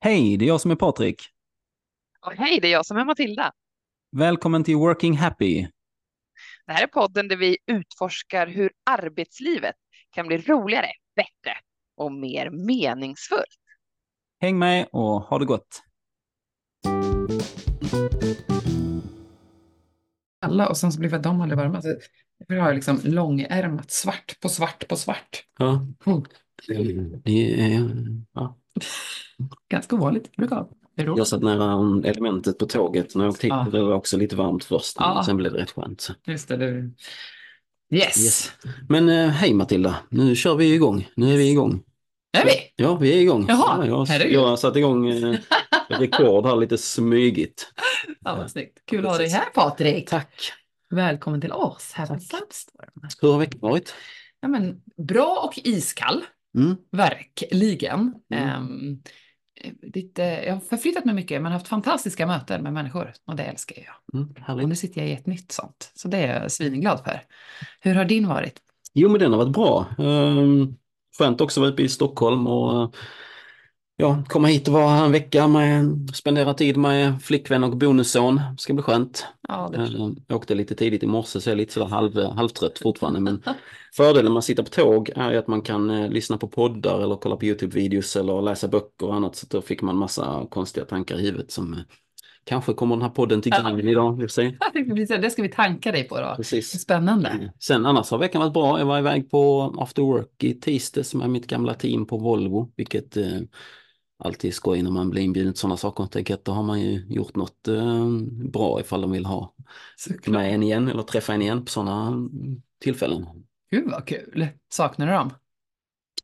Hej, det är jag som är Patrik. Och hej, det är jag som är Matilda. Välkommen till Working Happy. Det här är podden där vi utforskar hur arbetslivet kan bli roligare, bättre och mer meningsfullt. Häng med och ha det gott. alla och sen så blir de aldrig varma. Jag vill ha liksom långärmat, svart på svart på svart. Ja. Mm. Det är, ja. Ganska ovanligt. Jag brukar satt nära elementet på tåget när jag åkte hit. Ja. Det var också lite varmt först, men Ja. sen blev det rätt skönt. Så. Just det. det. Yes. Yes. Men eh, hej Matilda, nu kör vi igång. Nu är vi igång. Är vi? Ja, vi är igång. Jaha, ja, jag, jag har satt igång eh, rekord här lite smygigt. Ja, vad snyggt. Kul att ha dig här Patrik. Tack. Välkommen till oss här på Sandstorm. Hur har veckan varit? Ja, men, bra och iskall. Mm. Verkligen. Mm. Ehm, lite, jag har förflyttat mig mycket men haft fantastiska möten med människor och det älskar jag. Mm, Och nu sitter jag i ett nytt sånt. Så det är jag svinglad för. Hur har din varit? Jo, men den har varit bra. Um, skönt också att vara uppe i Stockholm och ja, komma hit och vara en vecka med, spendera tid med flickvän och bonusson. Ska bli skönt. Ja, det Eh, Jag åkte lite tidigt i morse så jag är lite sådär halv, halvtrött fortfarande. Men fördelen med att sitta på tåg är ju att man kan eh, lyssna på poddar eller kolla på YouTube-videos eller läsa böcker och annat. Så då fick man massa konstiga tankar i huvudet som eh, kanske kommer den här podden till gagn idag. Vi får det ska vi tanka dig på då. Precis. Spännande. Sen annars har veckan varit bra. Jag var iväg på after work i tisdags med mitt gamla team på Volvo, vilket eh, alltid skoj när man blir inbjuden till sådana saker. Tänker att då har man ju gjort något eh, bra ifall de vill ha Såklart. med en igen eller träffa en igen på sådana tillfällen. Gud vad kul. Saknar du dem?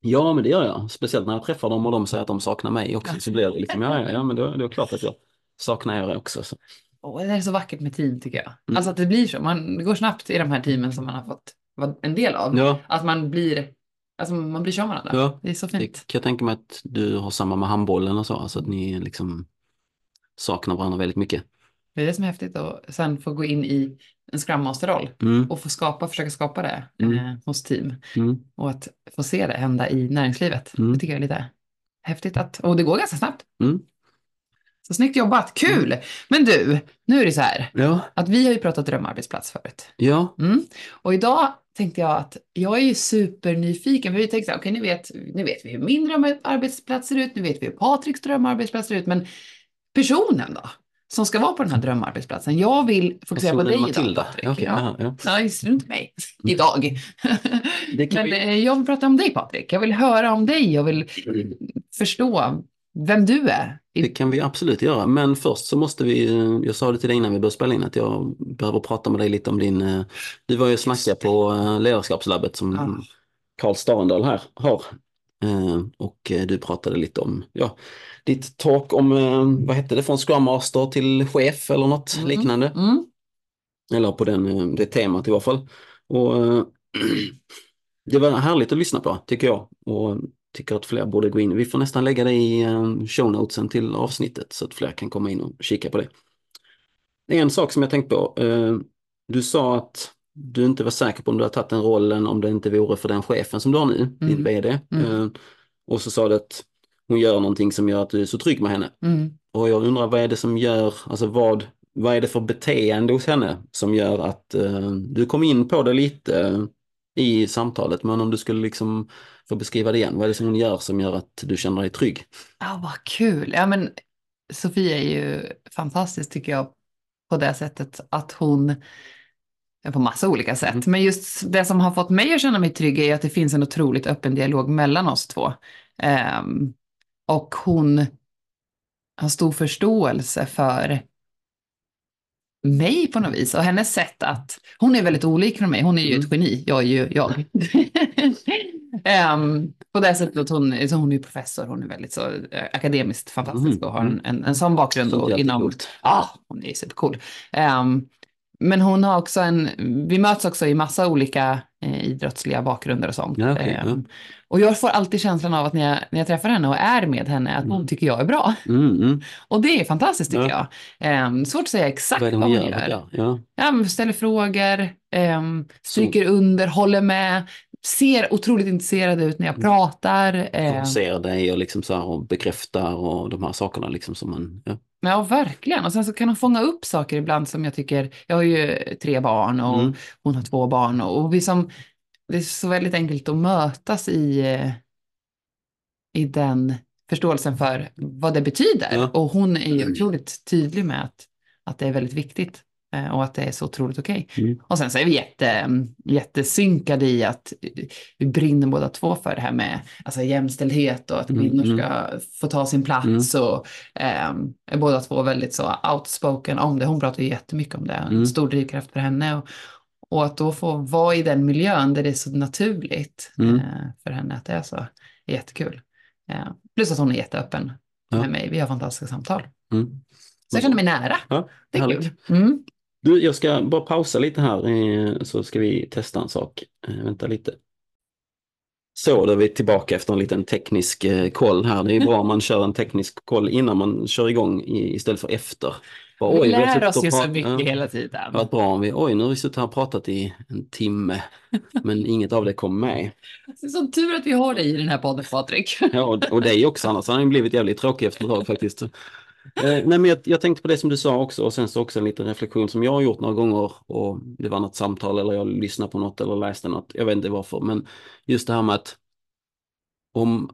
Ja, men det gör jag. Speciellt när jag träffar dem och de säger att de saknar mig också. Så blir det liksom, ja, ja, ja men då, då är det klart att jag saknar er också. Så. Åh, det är så vackert med team tycker jag. Mm. Alltså att det blir så. Man, det går snabbt i de här teamen som man har fått vara en del av. Ja, Att man blir, alltså man blir som varandra. Ja, Det är så det fint. kan jag tänka mig att du har samma med handbollen och så. Alltså att ni liksom saknar varandra väldigt mycket. Det är det som är häftigt och sen få gå in i en Scrum Master-roll Mm, och få skapa, försöka skapa det Mm. eh, hos team mm, och att få se det hända i näringslivet. Mm. Det tycker jag är lite häftigt att, och det går ganska snabbt. Mm. Så snyggt jobbat, kul! Men du, nu är det så här Ja, att vi har ju pratat drömarbetsplats förut. ja, Mm. Och idag tänkte jag att jag är ju supernyfiken, för vi tänkte okej nu, vet, nu vet vi hur min drömarbetsplats ser ut, nu vet vi hur Patriks drömarbetsplats ser ut, men personen då? Som ska vara på den här drömarbetsplatsen. Jag vill fokusera på dig Matilda. idag, Patrik. Okej, ja. ja, ja. Nej, strunt mig. Idag. Det Men vi- eh, jag vill prata om dig Patrik. Jag vill höra om dig. Jag vill förstå vem du är. Det kan vi absolut göra, men först så måste vi, eh, jag sa det till dig innan vi började spela in, att jag behöver prata med dig lite om din, eh, du var ju och snackade på eh, ledarskapslabbet som Ja. Karl Starendal här har. Och du pratade lite om, ja, ditt talk om, vad hette det, från Scrum Master till chef eller något Mm. liknande. Mm. Eller på den, det temat i alla fall. Och det var härligt att lyssna på, tycker jag. Och tycker att fler borde gå in. Vi får nästan lägga det i eh, show notesen till avsnittet så att fler kan komma in och kika på det. En sak som jag tänkt på. eh, Du sa att du inte var säker på om du hade tagit den rollen om det inte vore för den chefen som du har nu, din Mm. VD. Mm. Eh, Och så sa du att hon gör någonting som gör att du är så trygg med henne. Mm. Och jag undrar vad är det som gör, alltså vad, vad är det för beteende hos henne som gör att du kom in på det lite i samtalet, men om du skulle liksom få beskriva det igen, vad är det som hon gör som gör att du känner dig trygg? Ja, vad kul. Ja, men Sofia är ju fantastisk tycker jag på det sättet att hon, på massa olika sätt, Mm. men just det som har fått mig att känna mig trygg är att det finns en otroligt öppen dialog mellan oss två. Ehm, och hon har stor förståelse för mig på något vis. Och hennes sätt att, hon är väldigt olik från mig, hon är ju ett geni, jag är ju jag. Ehm, på det sättet att hon, så hon är professor, hon är väldigt så eh, akademiskt fantastisk Mm, och har en, en, en sån bakgrund och inom, ja, hon är supercool. Ehm, men hon har också en, vi möts också i massa olika eh, idrottsliga bakgrunder och sånt. Ja, ja. Ehm, och jag får alltid känslan av att när jag, när jag träffar henne och är med henne, att hon Mm. tycker jag är bra. Mm, mm. Och det är fantastiskt tycker Ja. jag. Ehm, svårt att säga exakt Vad det vad hon hon gör? gör. Ja, ja. Ja, ställer frågor, um, stryker under, håller med. ser otroligt intresserade ut när jag pratar. Eh, ser dig och liksom så här och bekräftar och de här sakerna liksom som man, ja. Ja, verkligen. Och sen så kan hon fånga upp saker ibland som jag tycker, jag har ju tre barn och Mm. hon har två barn och, och vi som, det är så väldigt enkelt att mötas i, eh, i den förståelsen för vad det betyder. Ja. Och hon är ju otroligt tydlig med att, att det är väldigt viktigt och att det är så otroligt okej. Mm. Och sen så är vi jätte, jättesynkade i att eh, vi brinner båda två för det här med alltså, jämställdhet och att Mm, kvinnor mm. ska få ta sin plats och ehm, är båda två väldigt så outspoken om det. Hon pratar ju jättemycket om det, en Mm. stor drivkraft för henne. Och, och att då få vara i den miljön där det är så naturligt Mm. eh, för henne att det är så, är jättekul. Eh, plus att hon är jätteöppen Ja. med mig, vi har fantastiska samtal. Mm. Så jag känner mig nära, Ja, det är härligt. kul. Du, jag ska bara pausa lite här eh, så ska vi testa en sak. Eh, Vänta lite. Så, då är vi tillbaka efter en liten teknisk eh, koll här. Det är bra om man kör en teknisk koll innan man kör igång istället för efter. Bara, Vi lär suttit oss ju så mycket Ja. hela tiden. Varit bra om vi, oj nu har vi suttit här och pratat i en timme, men inget av det kom med. Det är sån tur att vi har dig i den här podden, Patrik. Ja, och, och dig också, annars hade den blivit jävligt tråkig efter ett tag faktiskt. Eh, nej, men jag, jag tänkte på det som du sa också och sen så också en liten reflektion som jag har gjort några gånger och det var något samtal eller jag lyssnade på något eller läste något, jag vet inte varför, men just det här med att om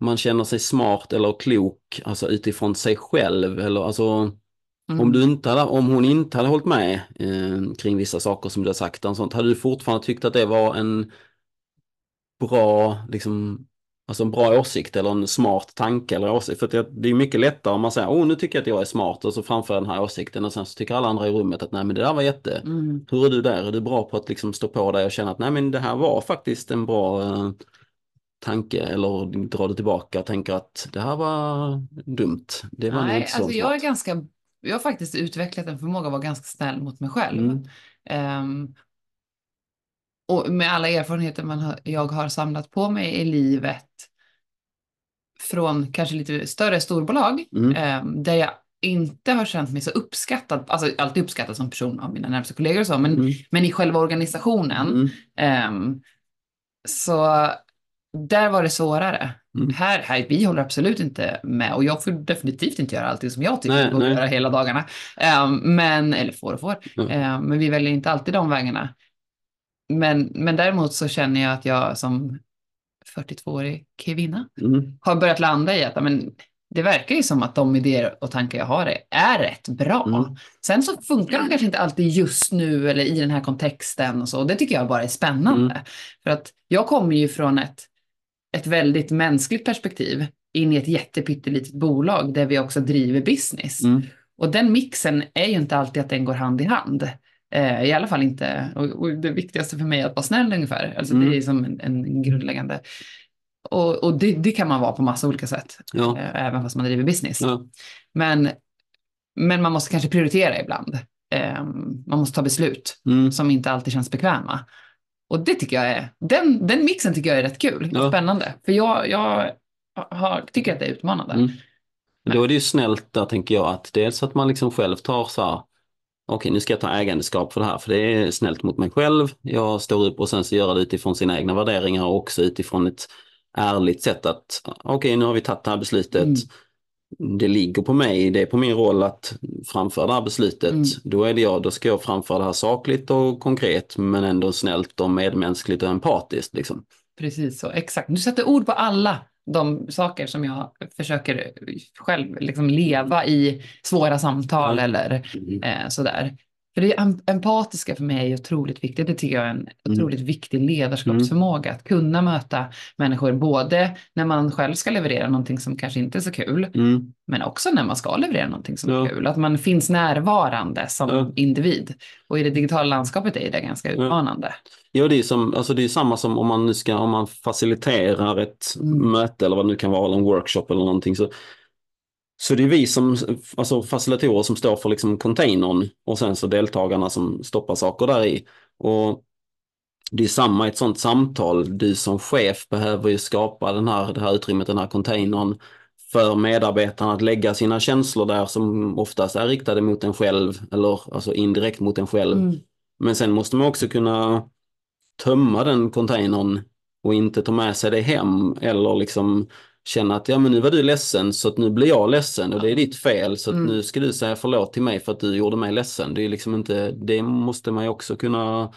man känner sig smart eller klok, alltså utifrån sig själv eller alltså Mm. om, du inte hade, om hon inte hade hållit med eh, kring vissa saker som du har sagt, och sånt, hade du fortfarande tyckt att det var en bra, liksom, alltså en bra åsikt eller en smart tanke eller åsikt? För det, är mycket lättare om man säger, åh nu tycker jag att jag är smart och så framför jag den här åsikten och sen så tycker alla andra i rummet att nej men det där var jätte, Mm. hur är du där? Är du bra på att liksom stå på dig och känna att nej men det här var faktiskt en bra eh, tanke eller dra det tillbaka och tänker att det här var dumt. Det var Nej, inte så alltså jag är ganska, jag har faktiskt utvecklat en förmåga att vara ganska snäll mot mig själv. Mm. Ehm, och med alla erfarenheter man har, jag har samlat på mig i livet från kanske lite större storbolag, Mm. ehm, där jag inte har känt mig så uppskattad, alltså alltid uppskattad som person av mina närmaste kollegor och så, men, Mm. men i själva organisationen, Mm. ehm, så där var det svårare. Mm. Här, här, vi håller absolut inte med och jag får definitivt inte göra allting som jag tycker Nej, borde nej. göra hela dagarna. Ehm, men, eller får och får. Ja. Ehm, men vi väljer inte alltid de vägarna. Men, men däremot så känner jag att jag som 42-årig kvinna Mm. har börjat landa i att men, det verkar ju som att de idéer och tankar jag har är, rätt bra. Mm. Sen så funkar de kanske inte alltid just nu eller i den här kontexten och så. Det tycker jag bara är spännande. Mm. För att jag kommer ju från ett, ett väldigt mänskligt perspektiv in i ett jättepyttelitet bolag där vi också driver business. Mm. Och den mixen är ju inte alltid att den går hand i hand. Eh, I alla fall inte, och, det viktigaste för mig är att vara snäll ungefär. Alltså Mm. det är som en, en grundläggande. Och, och det, det kan man vara på massa olika sätt, Ja. eh, även fast man driver business. Ja. Men, men man måste kanske prioritera ibland. Eh, man måste ta beslut Mm. som inte alltid känns bekväma. Och det tycker jag är, den, den mixen tycker jag är rätt kul Ja. spännande. För jag, jag har, tycker att det är utmanande. Mm. Då är det ju snällt där tänker jag att dels att man liksom själv tar så här okej nu ska jag ta ägandeskap för det här för det är snällt mot mig själv. Jag står upp och sen så gör det utifrån sina egna värderingar och också utifrån ett ärligt sätt att okej nu har vi tagit det här beslutet. Mm. Det ligger på mig, det är på min roll att framföra det här beslutet. Mm. Då är det jag, då ska jag framföra det här sakligt och konkret men ändå snällt och medmänskligt och empatiskt. Liksom. Precis så, exakt. Du sätter ord på alla de saker som jag försöker själv liksom leva i svåra samtal eller Mm. eh, sådär. För det em- empatiska för mig är otroligt viktigt. Det tycker jag är en Mm. otroligt viktig ledarskapsförmåga. Att kunna möta människor både när man själv ska leverera någonting som kanske inte är så kul, Mm. men också när man ska leverera någonting som Ja. är kul. Att man finns närvarande som Ja. individ. Och i det digitala landskapet är det ganska utmanande. Ja, det är, som, alltså det är samma som om man nu ska, om man faciliterar ett Mm. möte eller vad det nu kan vara, eller en workshop eller någonting. Så, så det är vi som, alltså facilitatorer som står för liksom containern och sen så deltagarna som stoppar saker där i. Och det är samma i ett sånt samtal. Du som chef behöver ju skapa den här, det här utrymmet, den här containern för medarbetarna att lägga sina känslor där som oftast är riktade mot en själv eller alltså indirekt mot en själv. Mm. Men sen måste man också kunna tömma den containern och inte ta med sig det hem eller liksom känna att ja men nu var du ledsen så att nu blir jag ledsen och det är ditt fel så att Mm. nu ska du säga förlåt till mig för att du gjorde mig ledsen. Det är liksom inte, det måste man ju också kunna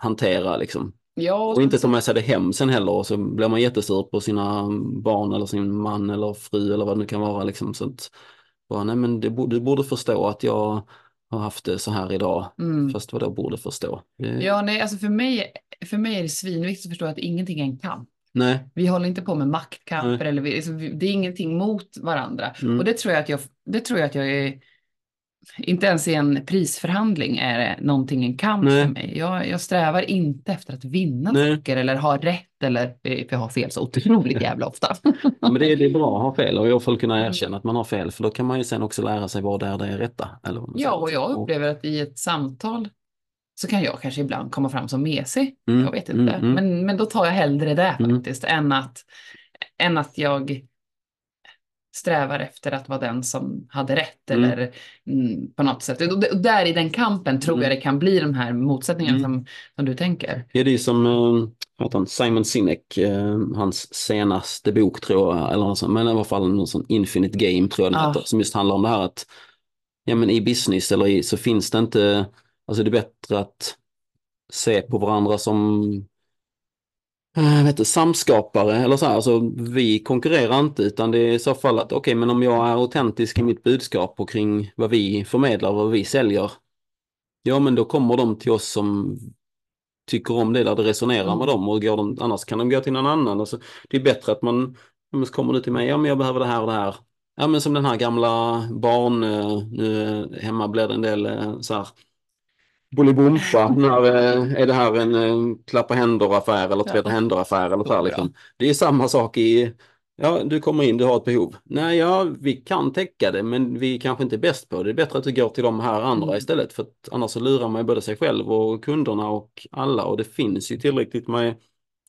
hantera liksom. Ja, Och inte ta med sig det hem sen heller och så blir man jättesur på sina barn eller sin man eller fru eller vad det nu kan vara liksom. Så att, bara, nej men det, du borde förstå att jag har haft det så här idag. Mm. Fast vad då borde förstå? Det, Ja, nej, alltså för mig, för mig är det svinviktigt att förstå att ingenting är en kamp. Nej. Vi håller inte på med maktkamper Nej. eller vi, alltså, vi- det är ingenting mot varandra. Mm. Och det tror jag att jag, det tror jag att jag är, inte ens i en prisförhandling är det någonting en kamp Nej. för mig. Jag, jag strävar inte efter att vinna Nej. saker eller ha rätt eller, för jag har fel så otroligt jävla ofta. Men det är, det är bra att ha fel och i alla fall kunna Mm. erkänna att man har fel för då kan man ju sen också lära sig vad det är det är rätta. Eller Ja, och jag upplever att i ett samtal så kan jag kanske ibland komma fram som mesig. Mm, Jag vet inte. mm, mm. Men, men då tar jag hellre det Mm. faktiskt än, att, än att jag strävar efter att vara den som hade rätt Mm. eller mm, på något sätt. Och och där i den kampen tror Mm. jag det kan bli de här motsättningarna Mm. som, som du tänker. Ja, det är som han, Simon Sinek, eh, hans senaste bok tror jag, eller något sånt, men i alla fall någon sån Infinite Game tror jag den Ja. heter, som just handlar om det här att ja, men i business eller i, så finns det inte, alltså det är bättre att se på varandra som eh, vet samskapare eller så här, alltså vi konkurrerar inte utan det är i så fall att okej men om jag är autentisk i mitt budskap och kring vad vi förmedlar, vad vi säljer, ja men då kommer de till oss som tycker om det där det resonerar Mm. med dem och går de, annars kan de gå till någon annan. Alltså, det är bättre att man, ja, men så kommer du till mig, ja men jag behöver det här och det här. Ja men som den här gamla barn, eh, nu eh, hemma blir det en del så här Bolibompa, när eh, är det här en eh, klappa händer-affär eller tvätta Ja. händer-affär eller så här liksom. Det är samma sak i, ja du kommer in, du har ett behov. Nej, ja vi kan täcka det men vi kanske inte är bäst på det. Det är bättre att du går till de här andra Mm. istället för att annars så lurar man både sig själv och kunderna och alla och det finns ju tillräckligt med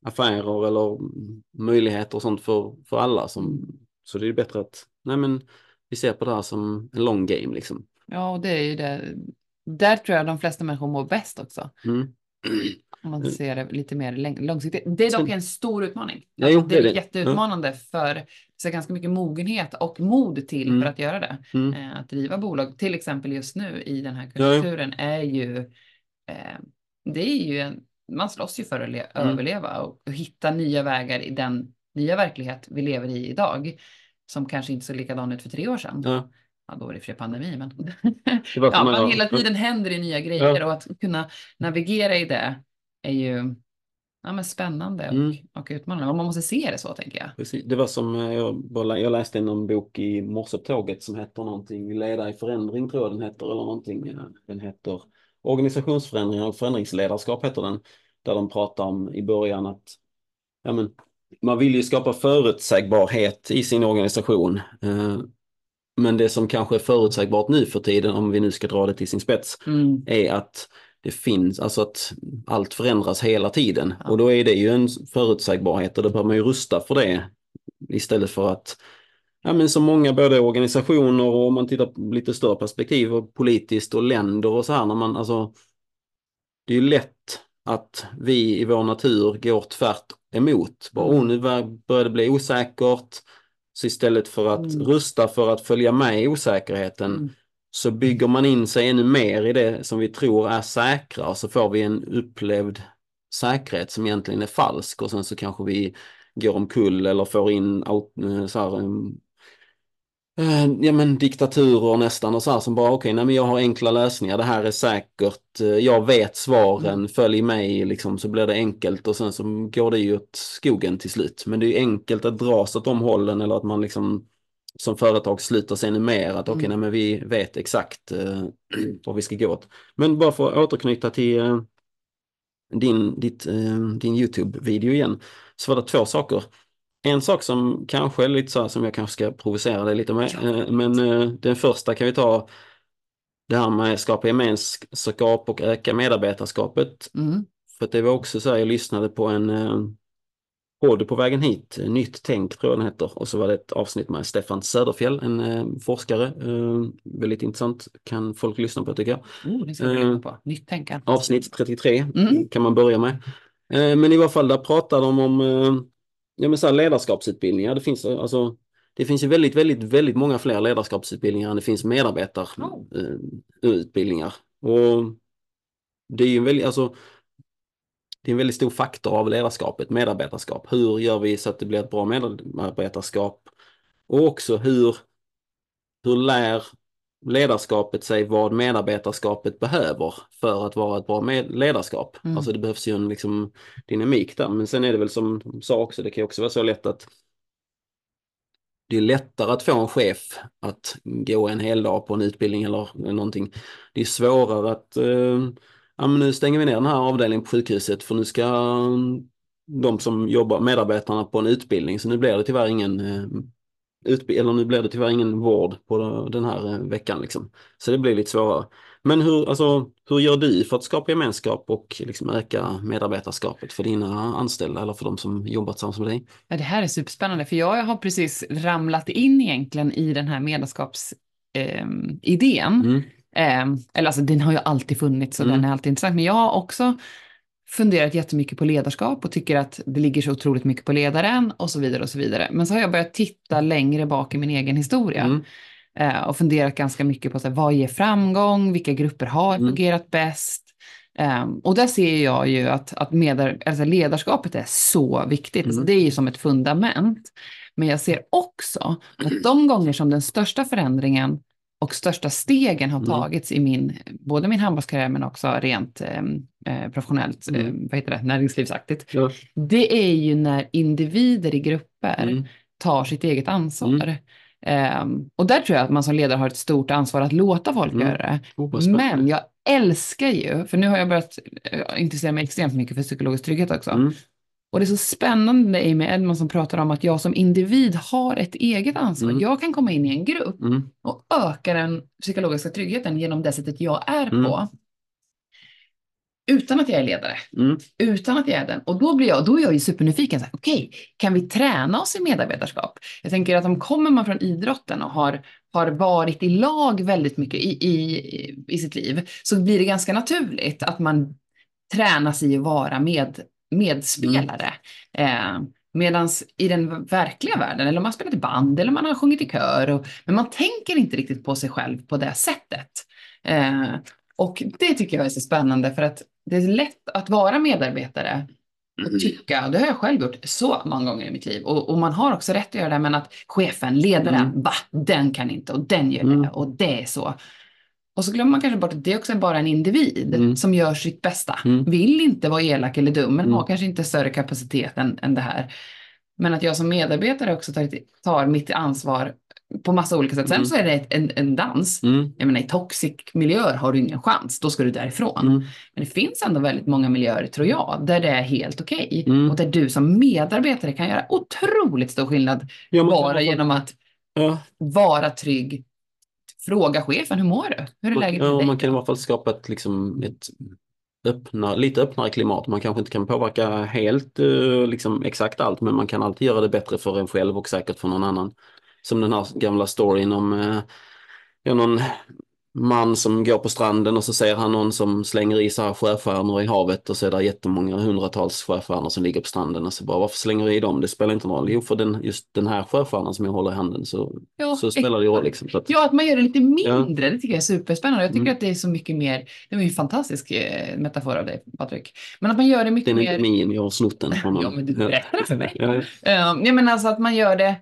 affärer eller möjligheter och sånt för, för alla. Som, så det är bättre att, nej men vi ser på det här som en long game liksom. Ja, och det är ju det. Där tror jag de flesta människor mår bäst också. Mm. Om man Mm. ser det lite mer långsiktigt. Det är dock en stor utmaning. Ja, jo, det det är det. jätteutmanande för det är ganska mycket mogenhet och mod till Mm. för att göra det. Mm. Eh, att driva bolag, till exempel just nu i den här Ja, ja. är ju, eh, det är ju en, man slåss ju för att Mm. överleva och, och hitta nya vägar i den nya verklighet vi lever i idag, som kanske inte såg likadan ut för tre år sedan. Ja. Ja, då var det i och för sig pandemi, men ja, men en- hela tiden händer det nya grejer och att kunna navigera i det är ju ja, men spännande och, Mm. och utmanande. Och man måste se det så, tänker jag. Precis. Det var som, eh, jag, jag läste någon bok i morse på tåget som heter någonting, Leda i förändring tror jag den heter, eller någonting. eh, Den heter Organisationsförändring och förändringsledarskap heter den. Där de pratar om i början att ja, men, man vill ju skapa förutsägbarhet i sin organisation. Men det som kanske är förutsägbart nu för tiden, om vi nu ska dra det till sin spets, Mm. är att det finns, alltså att allt förändras hela tiden. Ja. Och då är det ju en förutsägbarhet och då bör man ju rusta för det. Istället för att, ja men så många både organisationer och om man tittar på lite större perspektiv och politiskt och länder och så här när man alltså det är ju lätt att vi i vår natur går tvärt emot. Bara, oh, nu bör- börjar det bli osäkert. Så istället för att Mm. rusta för att följa med i osäkerheten Mm. så bygger man in sig ännu mer i det som vi tror är säkra och så får vi en upplevd säkerhet som egentligen är falsk och sen så kanske vi går omkull eller får in eh, så här, eh, ja, men diktaturer nästan och så här som bara okej, nej men jag har enkla lösningar, det här är säkert, eh, jag vet svaren, Mm. följ mig liksom så blir det enkelt och sen så går det ju åt skogen till slut. Men det är ju enkelt att dras åt de hållen eller att man liksom som företag sluter sig ännu mer att okej, Mm. nej men vi vet exakt eh, vad vi ska gå åt. Men bara för att återknyta till eh, din, ditt, eh, din YouTube-video igen, så var det två saker. En sak som kanske är lite så här som jag kanske ska provocera dig lite med, Ja. eh, men eh, den första kan vi ta det här med skapa gemenskap och öka medarbetarskapet. Mm. För att det var också så här, jag lyssnade på en eh, podd på vägen hit, Nytt tänk tror jag den heter, och så var det ett avsnitt med Stefan Söderfjell, en forskare, väldigt intressant, kan folk lyssna på tycker jag. Oh, det ska vi på. Nytt tänkande. Avsnitt 33 Mm. kan man börja med. Men i varje fall där pratar de om ja, men så här ledarskapsutbildningar. Det finns, eh, alltså, det finns ju väldigt, väldigt, väldigt många fler ledarskapsutbildningar än det finns medarbetarutbildningar. Och det är ju en väldigt, alltså, det är en väldigt stor faktor av ledarskapet, medarbetarskap. Hur gör vi så att det blir ett bra medarbetarskap? Och också hur, hur lär ledarskapet sig vad medarbetarskapet behöver för att vara ett bra ledarskap. Mm. Alltså det behövs ju en liksom, dynamik där. Men sen är det väl som de sa också, det kan också vara så lätt att det är lättare att få en chef att gå en hel dag på en utbildning eller någonting. Det är svårare att eh, ja, men nu stänger vi ner den här avdelningen på sjukhuset för nu ska de som jobbar, medarbetarna på en utbildning, så nu blir det tyvärr ingen eh, utbi- eller nu blir det tyvärr ingen vård på den här eh, veckan. Liksom. Så det blir lite svårare. Men hur, alltså, hur gör du för att skapa gemenskap och liksom öka medarbetarskapet för dina anställda eller för de som jobbar tillsammans med dig? Ja, det här är superspännande, för jag har precis ramlat in egentligen i den här medlemskapsidén. idén. Mm. Eh, eller alltså den har ju alltid funnits och Mm. den är alltid intressant. Men jag har också funderat jättemycket på ledarskap och tycker att det ligger så otroligt mycket på ledaren och så vidare och så vidare. Men så har jag börjat titta längre bak i min egen historia Mm. eh, och funderat ganska mycket på så här, vad ger framgång, vilka grupper har Mm. fungerat bäst. Um, och där ser jag ju att, att medar, alltså ledarskapet är så viktigt. Alltså Mm. det är ju som ett fundament. Men jag ser också att de gånger som den största förändringen och största stegen har Mm. tagits i min, både min handbollskarriär men också rent ehm, eh, professionellt, Mm. eh, vad heter det, näringslivsaktigt. Ja. Det är ju när individer i grupper Mm. tar sitt eget ansvar. Ehm, och där tror jag att man som ledare har ett stort ansvar att låta folk Mm. göra det. Oh. Men jag älskar ju, för nu har jag börjat eh, intressera mig extremt mycket för psykologisk trygghet också. Och det är så spännande med Amy Edmond som pratar om att jag som individ har ett eget ansvar. Mm. Jag kan komma in i en grupp Mm. och öka den psykologiska tryggheten genom det sättet jag är Mm. på. Utan att jag är ledare, Mm. utan att jag är den. Och då blir jag, då är jag ju supernyfiken. Okej, kan vi träna oss i medarbetarskap? Jag tänker att om kommer man från idrotten och har, har varit i lag väldigt mycket i, i, i sitt liv, så blir det ganska naturligt att man tränas i att vara med, medspelare. Eh, Medan i den verkliga världen, eller om man spelat i band eller man har sjungit i kör, och, men man tänker inte riktigt på sig själv på det sättet. Eh, och det tycker jag är så spännande för att det är lätt att vara medarbetare och tycka, det har jag själv gjort så många gånger i mitt liv, och, och man har också rätt att göra det, men att chefen, ledaren, Mm. va, den kan inte och den gör Mm. det och det är så. Och så glömmer man kanske bort att det är också bara en individ Mm. som gör sitt bästa. Mm. Vill inte vara elak eller dum, men Mm. har kanske inte större kapacitet än, än det här. Men att jag som medarbetare också tar, tar mitt ansvar på massa olika sätt. Sen Mm. så är det en, en dans. Mm. Jag menar i toxic miljöer har du ingen chans, då ska du därifrån. Mm. Men det finns ändå väldigt många miljöer, tror jag, där det är helt okej. Mm. Och där du som medarbetare kan göra otroligt stor skillnad bara genom att Ja, vara trygg. Fråga chefen, hur mår du? Hur är läget ja, med dig? man kan i alla fall skapa ett, liksom, ett öppna, lite öppnare klimat. Man kanske inte kan påverka helt eh, liksom, exakt allt, men man kan alltid göra det bättre för en själv och säkert för någon annan. Som den här gamla storyn om eh, ja, någon man som går på stranden och så ser han någon som slänger i så här sjöstjärnor i havet och så är det jättemånga hundratals sjöstjärnor som ligger på stranden och så bara varför slänger du i dem? Det spelar inte någon roll. Jo, för den, just den här sjöstjärnan som jag håller i handen så, Ja, så spelar det roll. Liksom. Att, Ja, att man gör det lite Ja. mindre, det tycker jag är superspännande. Jag tycker Mm. att det är så mycket mer, det var ju en fantastisk eh, metafor av dig, Patrik. Men att man gör det mycket den är mer... inte min, jag har snott den från Ja, någon. men du berättar för mig. Ja, ja. Um, menar alltså att man gör det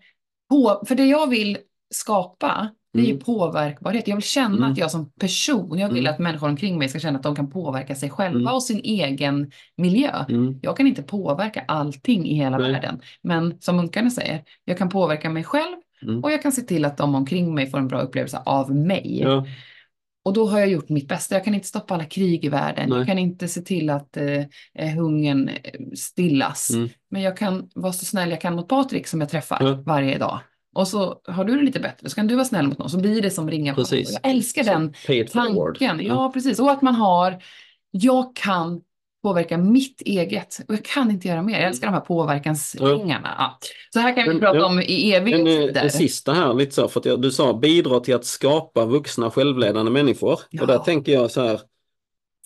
på, för det jag vill skapa, det är ju Mm. påverkbarhet. Jag vill känna Mm. att jag som person, jag vill Mm. att människor omkring mig ska känna att de kan påverka sig själva Mm. och sin egen miljö. Mm. Jag kan inte påverka allting i hela Nej. världen, men som munkarna säger, jag kan påverka mig själv Mm. och jag kan se till att de omkring mig får en bra upplevelse av mig. Ja. Och då har jag gjort mitt bästa. Jag kan inte stoppa alla krig i världen. Nej. Jag kan inte se till att eh, eh, hungern eh, stillas. Men jag kan vara så snäll jag kan mot Patrik som jag träffar Ja. varje dag. Och så har du det lite bättre, så kan du vara snäll mot någon. Så blir det som ringar på. Jag älskar den it forward. tanken. Ja, precis. Och att man har, jag kan påverka mitt eget och jag kan inte göra mer. Jag älskar de här påverkansringarna. Ja. Så här kan vi Men, prata om i eviga Men eh, det sista här, lite så, för jag, du sa bidra till att skapa vuxna självledande människor. Ja. Och där tänker jag så här,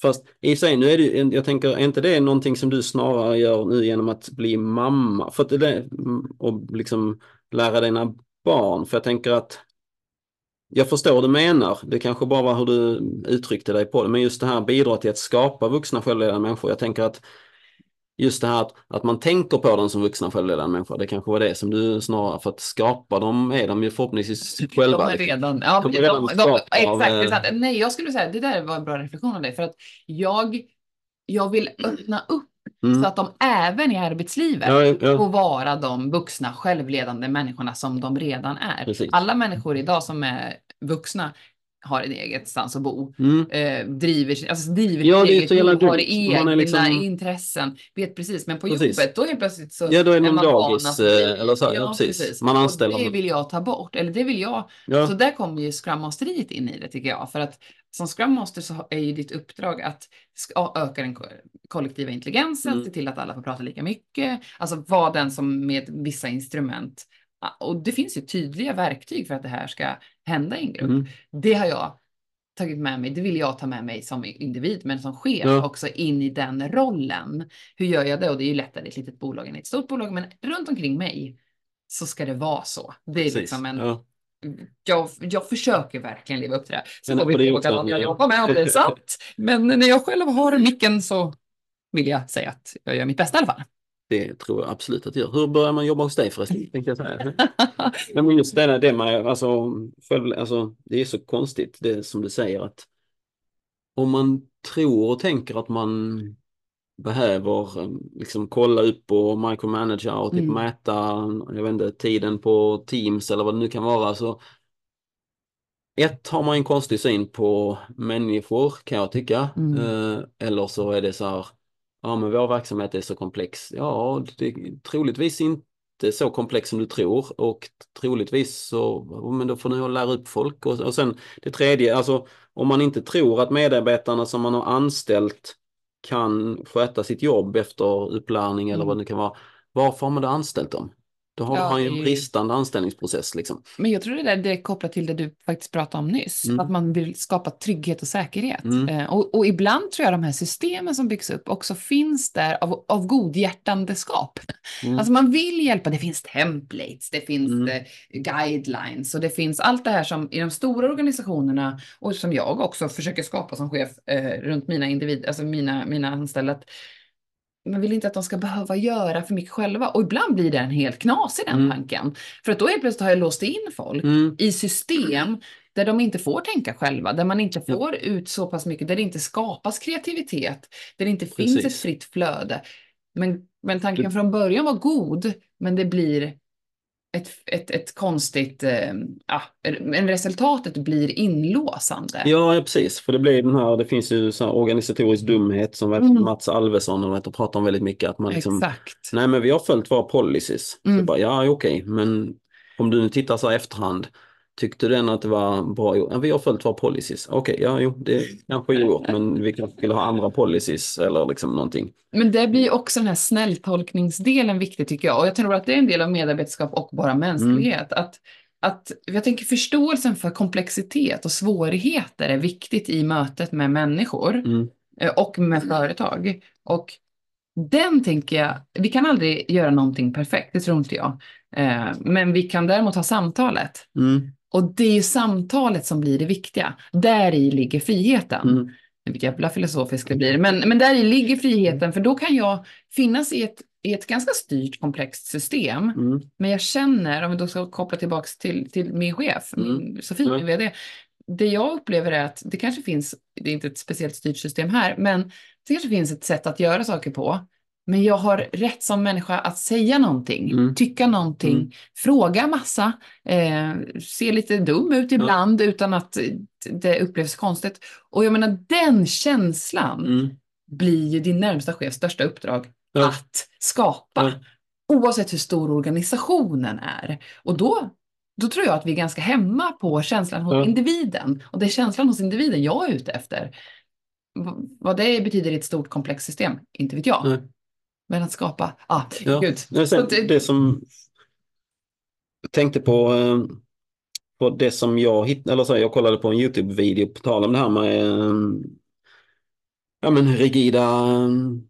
Fast i sig, nu är det jag tänker, är inte det någonting som du snarare gör nu genom att bli mamma? För att det, och liksom lära dina barn. För jag tänker att jag förstår vad du menar. Det kanske bara var hur du uttryckte dig på det. Men just det här bidrar till att skapa vuxna självledande människor. Jag tänker att just det här att, att man tänker på dem som vuxna självledande människor. Det kanske var det som du snarare, för att skapa dem är de ju förhoppningsvis själva. De är liksom. redan, ja, De de, redan de, skapade exakt, av, eh. Nej, jag skulle säga, det där var en bra reflektion av dig, för att jag, jag vill öppna upp Mm. så att de även i arbetslivet Ja, ja. får vara de vuxna självledande människorna som de redan är. Precis. Alla människor idag som är vuxna har en eget stans att bo, Mm. eh, driver, alltså driver Ja, det eget liv, har egna Man liksom- intressen, vet precis. Men på Precis. jobbet, då helt plötsligt så Ja, då är det man dagis, eh, eller så, ja, precis. Man Och anställer det någon. vill jag ta bort, eller det vill jag Ja. så där kommer ju Scrum Masteriet in i det tycker jag. För att som Scrum Master så är ju ditt uppdrag att öka den kollektiva intelligensen, Mm. se till att alla får prata lika mycket, alltså vara den som med vissa instrument. Och det finns ju tydliga verktyg för att det här ska hända i en grupp. Mm. Det har jag tagit med mig, det vill jag ta med mig som individ, men som chef Ja. också in i den rollen. Hur gör jag det? Och det är ju lättare i ett litet bolag än i ett stort bolag, men runt omkring mig så ska det vara så. Det är Precis. liksom en Ja. jag, jag försöker verkligen leva upp till det. Så Men- får vi också vad jag jobbar med om det är sant. Men när jag själv har micken så vill jag säga att jag gör mitt bästa i alla fall. Det tror jag absolut att det gör. Hur börjar man jobba hos dig förresten? Tänkte jag säga. Nej, men just det, där, det med, alltså, själv, alltså, det är så konstigt det som du säger att om man tror och tänker att man behöver eh, liksom kolla upp och micromanagera och typ Mm. mäta, jag vet inte, tiden på Teams eller vad det nu kan vara så ett har man en konstig syn på människor kan jag tycka. Mm. Eh, eller så är det så här, ja men vår verksamhet är så komplex. Ja, det är troligtvis inte så komplex som du tror och troligtvis så, men då får ni lära upp folk. Och, och sen det tredje, alltså om man inte tror att medarbetarna som man har anställt kan sköta sitt jobb efter upplärning eller Mm. vad det kan vara. Varför har man då anställt dem? Då har Ja, man ju en bristande anställningsprocess liksom. Men jag tror det där är kopplat till det du faktiskt pratade om nyss. Mm. Att man vill skapa trygghet och säkerhet. Mm. Eh, och, och ibland tror jag de här systemen som byggs upp också finns där av, av godhjärtandeskap. Mm. Alltså man vill hjälpa, det finns templates, det finns Mm. eh, guidelines och det finns allt det här som i de stora organisationerna och som jag också försöker skapa som chef eh, runt mina individer, alltså mina, mina anställda. Man vill inte att de ska behöva göra för mycket själva och ibland blir den helt knasig den Mm. tanken. För att då helt plötsligt har jag låst in folk Mm. i system där de inte får tänka själva, där man inte får ut så pass mycket, där det inte skapas kreativitet, där det inte finns ett Precis. fritt flöde. Men, men tanken från början var god, men det blir ett, ett, ett konstigt, eh, ja, men resultatet blir inlåsande. Ja, ja, precis. För det blir den här, det finns ju så organisatorisk dumhet som Mm. Mats Alvesson och och pratar om väldigt mycket. Att man liksom, Exakt. nej men vi har följt våra policies. Så Mm. bara, ja, okej, men om du nu tittar så här efterhand, tyckte du ändå att det var bra gjort? Ja, vi har följt våra policies. Okej, ja, jo, det kanske är gjort, men vi kanske skulle ha andra policies eller liksom någonting. Men det blir också den här snälltolkningsdelen viktig tycker jag. Och jag tror att det är en del av medarbetarskap och bara mänsklighet. Mm. Att, att jag tänker förståelsen för komplexitet och svårigheter är viktigt i mötet med människor Mm. eh, och med företag. Och den tänker jag, vi kan aldrig göra någonting perfekt, det tror inte jag. Eh, Men vi kan däremot ha samtalet. Mm. Och det är ju samtalet som blir det viktiga. Där i ligger friheten. Mm. Vilket jävla filosofiskt det blir. Men, men där i ligger friheten, för då kan jag finnas i ett, i ett ganska styrt, komplext system. Mm. Men jag känner, om vi då ska koppla tillbaks till, till min chef, Mm. min, Sofie, min vd. Det jag upplever är att det kanske finns, det är inte ett speciellt styrt system här, men det kanske finns ett sätt att göra saker på. Men jag har rätt som människa att säga någonting, Mm. tycka någonting, Mm. fråga massa, eh, se lite dum ut ibland utan att det upplevs konstigt. Och jag menar den känslan Mm. blir ju din närmsta chefs största uppdrag Ja. att skapa. Ja. Oavsett hur stor organisationen är. Och då, då tror jag att vi är ganska hemma på känslan hos Ja. individen. Och det är känslan hos individen jag är ute efter. Vad det betyder i ett stort komplext system, inte vet jag. Men att skapa, ah, Ja. gud. Men sen, det- som jag tänkte på, eh, på det som jag hittade, eller så, jag kollade på en YouTube-video på tal om det här med eh, ja, men rigida um,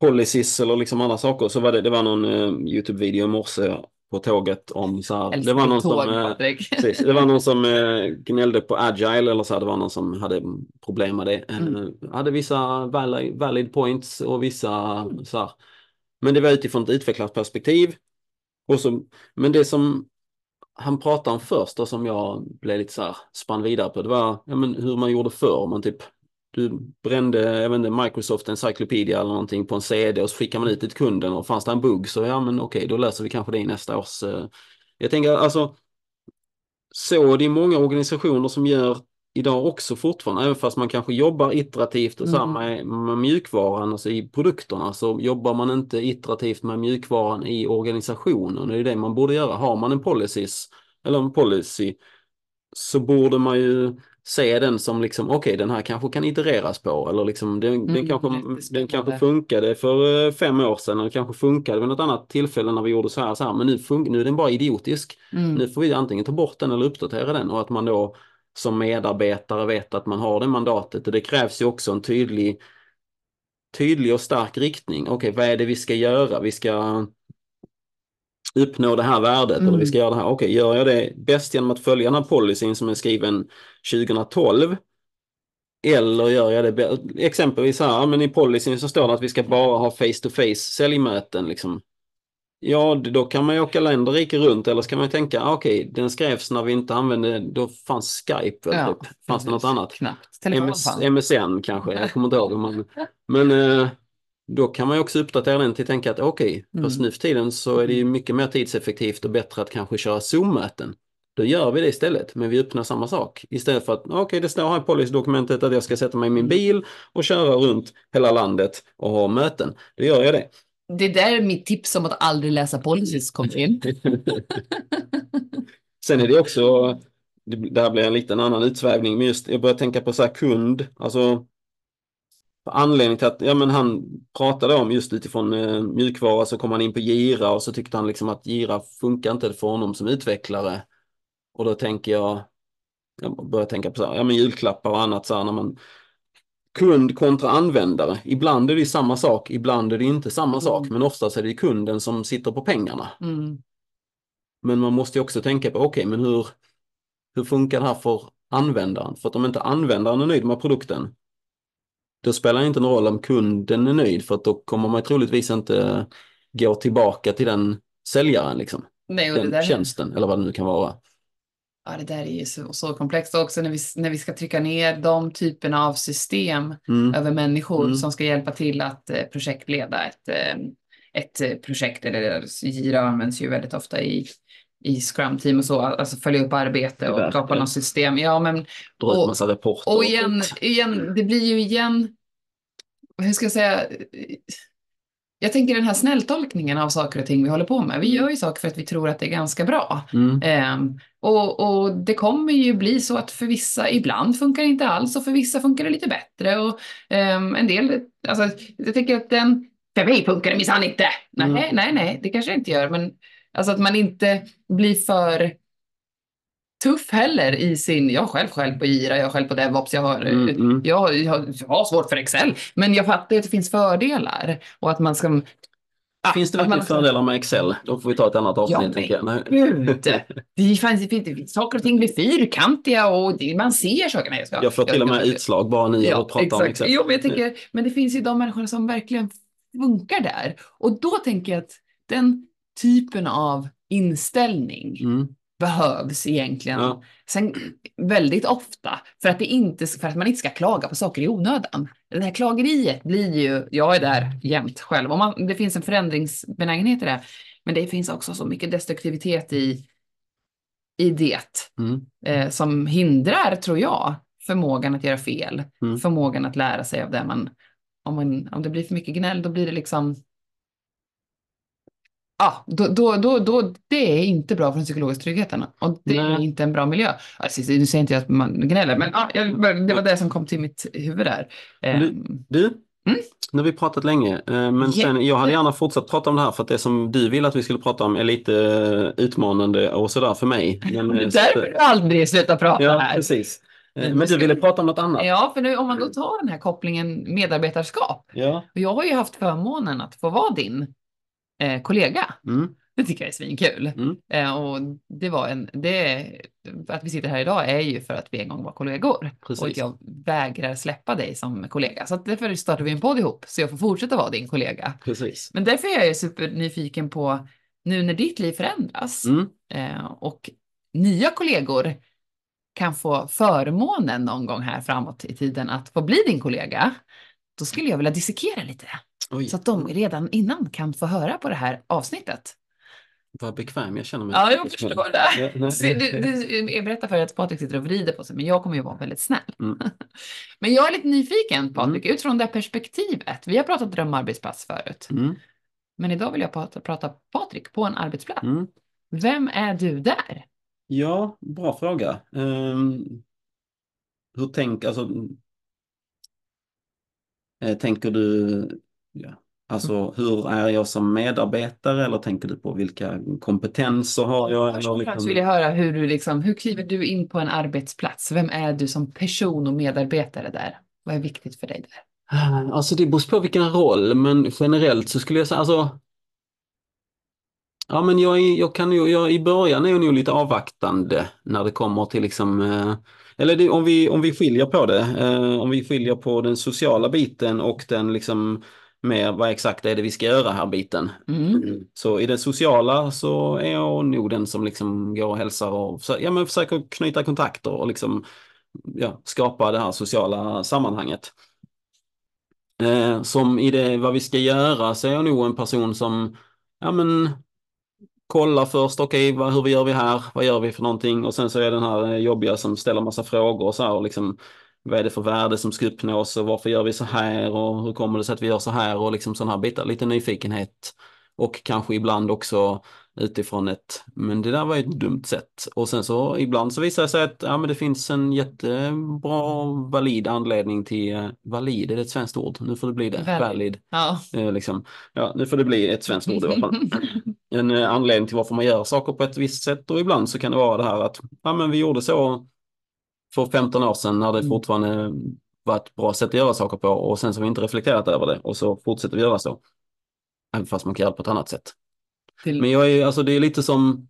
policies eller liksom andra saker. Så var det, det var någon Youtube-video i morse på tåget om så här. Det var någon tåg, som, Patrik. precis, det var någon som uh, gnällde på agile eller så här, det var någon som hade problem med det. Mm. Uh, hade vissa valid, valid points och vissa så här. Men det var utifrån ett utvecklarperspektiv. Och så, men det som han pratade om först och som jag blev lite så här spann vidare på, det var ja, men hur man gjorde förr. Man typ, du brände, jag vet inte, Microsoft Encyclopedia eller någonting på en CD och så skickar man ut det till kunden och fanns det en bugg så ja men okej, då löser vi kanske det i nästa års... eh. Jag tänker alltså, så det är många organisationer som gör idag också fortfarande, även fast man kanske jobbar iterativt och här Mm. med, med mjukvaran, alltså i produkterna, så jobbar man inte iterativt med mjukvaran i organisationen. Det är det man borde göra. Har man en policies, eller en policy, så borde man ju se den som liksom, okej den här kanske kan itereras på, eller liksom den, den, Mm, kanske, den kanske funkade för eh, fem år sedan, eller kanske funkade vid något annat tillfälle när vi gjorde så här, så här men nu, fun- nu är den bara idiotisk. Mm. Nu får vi antingen ta bort den eller uppdatera den och att man då som medarbetare vet att man har det mandatet. Och det krävs ju också en tydlig, tydlig och stark riktning. Okej, vad är det vi ska göra? Vi ska uppnå det här värdet eller Mm. vi ska göra det här. Okej, gör jag det bäst genom att följa den här policyn som är skriven 2012? Eller gör jag det exempelvis här, men i policyn så står det att vi ska bara ha face to face säljmöten liksom. Ja, då kan man ju åka länder riket runt eller så kan man tänka, ah, okej, den skrevs när vi inte använde, då fanns Skype Ja, typ. Fanns det något annat? Knappt. MS. MSN kanske, jag kommer inte ihåg. Man, men eh, då kan man också uppdatera den till att tänka att okej, Mm. fast nu för tiden så är det ju mycket mer tidseffektivt och bättre att kanske köra Zoom-möten. Då gör vi det istället, men vi öppnar samma sak. Istället för att, okej det står här i policydokumentet att jag ska sätta mig i min bil och köra runt hela landet och ha möten. Då gör jag det. Det är där mitt tips om att aldrig läsa policies kom in. Sen är det också, det här blir en liten annan utsvävning, men just jag börjar tänka på så här kund, alltså anledning till att, ja men han pratade om just utifrån eh, mjukvara så kom han in på Gira och så tyckte han liksom att Gira funkar inte för honom som utvecklare. Och då tänker jag, jag börjar tänka på så här, ja men julklappar och annat så här när man kund kontra användare. Ibland är det samma sak, ibland är det inte samma sak, Mm. men oftast är det kunden som sitter på pengarna. Mm. Men man måste ju också tänka på, okej, men hur, hur funkar det här för användaren? För att om inte användaren är nöjd med produkten, då spelar det inte någon roll om kunden är nöjd, för att då kommer man troligtvis inte gå tillbaka till den säljaren, liksom. Nej, Den där, tjänsten, eller vad det nu kan vara. ja, det där är ju så, så komplext också när vi, när vi ska trycka ner de typerna av system Mm. över människor Mm. som ska hjälpa till att eh, projektleda ett, eh, ett eh, projekt. Eller Gira används ju väldigt ofta i, i Scrum-team och så, alltså följa upp arbete och skapa något system. Ja, men Dra ut Och- massa rapporter. och igen, igen, det blir ju igen, hur ska jag säga, jag tänker den här snälltolkningen av saker och ting vi håller på med. Vi gör ju saker för att vi tror att det är ganska bra. Mm. Ehm, och, och det kommer ju bli så att för vissa, ibland funkar det inte alls och för vissa funkar det lite bättre. Och ehm, en del, alltså jag tänker att den, för mig funkar det minsann inte. Nej, Mm. nej, nej, det kanske det inte gör, men alltså att man inte blir för tuff heller i sin, jag har själv själv på Ira, jag har själv på DevOps, jag har, Mm, mm. jag, jag, jag har svårt för Excel, men jag fattar att det finns fördelar och att man ska... Ah, Finns det att man verkligen fördelar med Excel? Då får vi ta ett annat avsnitt, Ja, jag. Nej. Gud, det fanns, det, saker och ting blir fyrkantiga och det, man ser saker. Nej, jag, ska, Jag får till och med jag- utslag bara ni har pratat om Excel. Jo, men jag tänker, men det finns ju de människorna som verkligen funkar där. Och då tänker jag att den typen av inställning Mm. behövs egentligen. Ja. Sen väldigt ofta för att, det inte, för att man inte ska klaga på saker i onödan. Det här klageriet blir ju, jag är där jämt själv, och man, det finns en förändringsbenägenhet i det, men det finns också så mycket destruktivitet i, i det Mm. eh, som hindrar, tror jag, förmågan att göra fel, Mm. förmågan att lära sig av det man, om, man, om det blir för mycket gnäll, då blir det liksom Ja, då, då, då, då, det är inte bra för den psykologiska tryggheten och det är Nej. inte en bra miljö. Alltså, nu säger inte jag att man gnäller, men ja, jag, det var det som kom till mitt huvud där. Ehm, Du, Mm. nu har vi pratat länge, eh, men sen, jag hade gärna fortsatt prata om det här för att det som du vill att vi skulle prata om är lite eh, utmanande och sådär för mig. Men, det är därför du aldrig slutar prata Ja, här. precis. Eh, Men du ville prata om något annat? Ja, för nu om man då tar den här kopplingen medarbetarskap. Ja. Och jag har ju haft förmånen att få vara din eh, kollega. Mm. Det tycker jag är svinkul. Mm. Eh, och det var en, det, att vi sitter här idag är ju för att vi en gång var kollegor. Precis. Och jag vägrar släppa dig som kollega. Så att därför startar vi en podd ihop, så jag får fortsätta vara din kollega. Precis. Men därför är jag supernyfiken på, nu när ditt liv förändras Mm. eh, och nya kollegor kan få förmånen någon gång här framåt i tiden att få bli din kollega, då skulle jag vilja dissekera lite. Oj, Så att de redan innan kan få höra på det här avsnittet. vad bekväm jag känner mig. Ja, jag förstår det. Ja, du, du, jag berättar för dig att Patrik sitter och vrider på sig, men jag kommer ju vara väldigt snäll. Mm. Men jag är lite nyfiken, Patrik, utifrån det här perspektivet. Vi har pratat drömarbetsplats förut, Mm. men idag vill jag prata, prata Patrik på en arbetsplats. Mm. Vem är du där? Ja, bra fråga. Ehm, hur tänk, alltså, eh, tänker du, ja, alltså hur är jag som medarbetare eller tänker du på vilka kompetenser har jag? Först och främst liksom, vill jag höra hur du liksom, hur kliver du in på en arbetsplats? Vem är du som person och medarbetare där? Vad är viktigt för dig där? Alltså det beror på vilken roll, men generellt så skulle jag säga, alltså Ja men jag, är, jag kan ju, jag, i början är jag nog lite avvaktande när det kommer till liksom, eh, eller det, om, vi, om vi skiljer på det, eh, om vi skiljer på den sociala biten och den liksom mer vad exakt är det vi ska göra här biten. Mm. Så i det sociala så är jag nog den som liksom går och hälsar och ja, men försöker knyta kontakter och liksom ja, skapa det här sociala sammanhanget. Eh, som i det vad vi ska göra så är jag nog en person som ja, men, kollar först, okej vad, hur gör vi här, vad gör vi för någonting och sen så är den här eh, jobbiga som ställer massa frågor och så här och liksom vad är det för värde som ska uppnås och varför gör vi så här och hur kommer det sig att vi gör så här och liksom sådana här bitar, lite nyfikenhet och kanske ibland också utifrån ett, men det där var ju ett dumt sätt. Och sen så ibland så visar det sig att ja, men det finns en jättebra valid anledning till, valid, är det ett svenskt ord? Nu får det bli det, Valid. valid. Ja. Eh, liksom. Ja, nu får det bli ett svenskt ord i alla fall. En eh, anledning till varför man gör saker på ett visst sätt och ibland så kan det vara det här att ja, men vi gjorde så för 15 år sedan när det Mm. fortfarande var ett bra sätt att göra saker på och sen så har vi inte reflekterat över det och så fortsätter vi göra så. Även fast man kan göra det på ett annat sätt. Till, Men jag är, alltså det är lite som,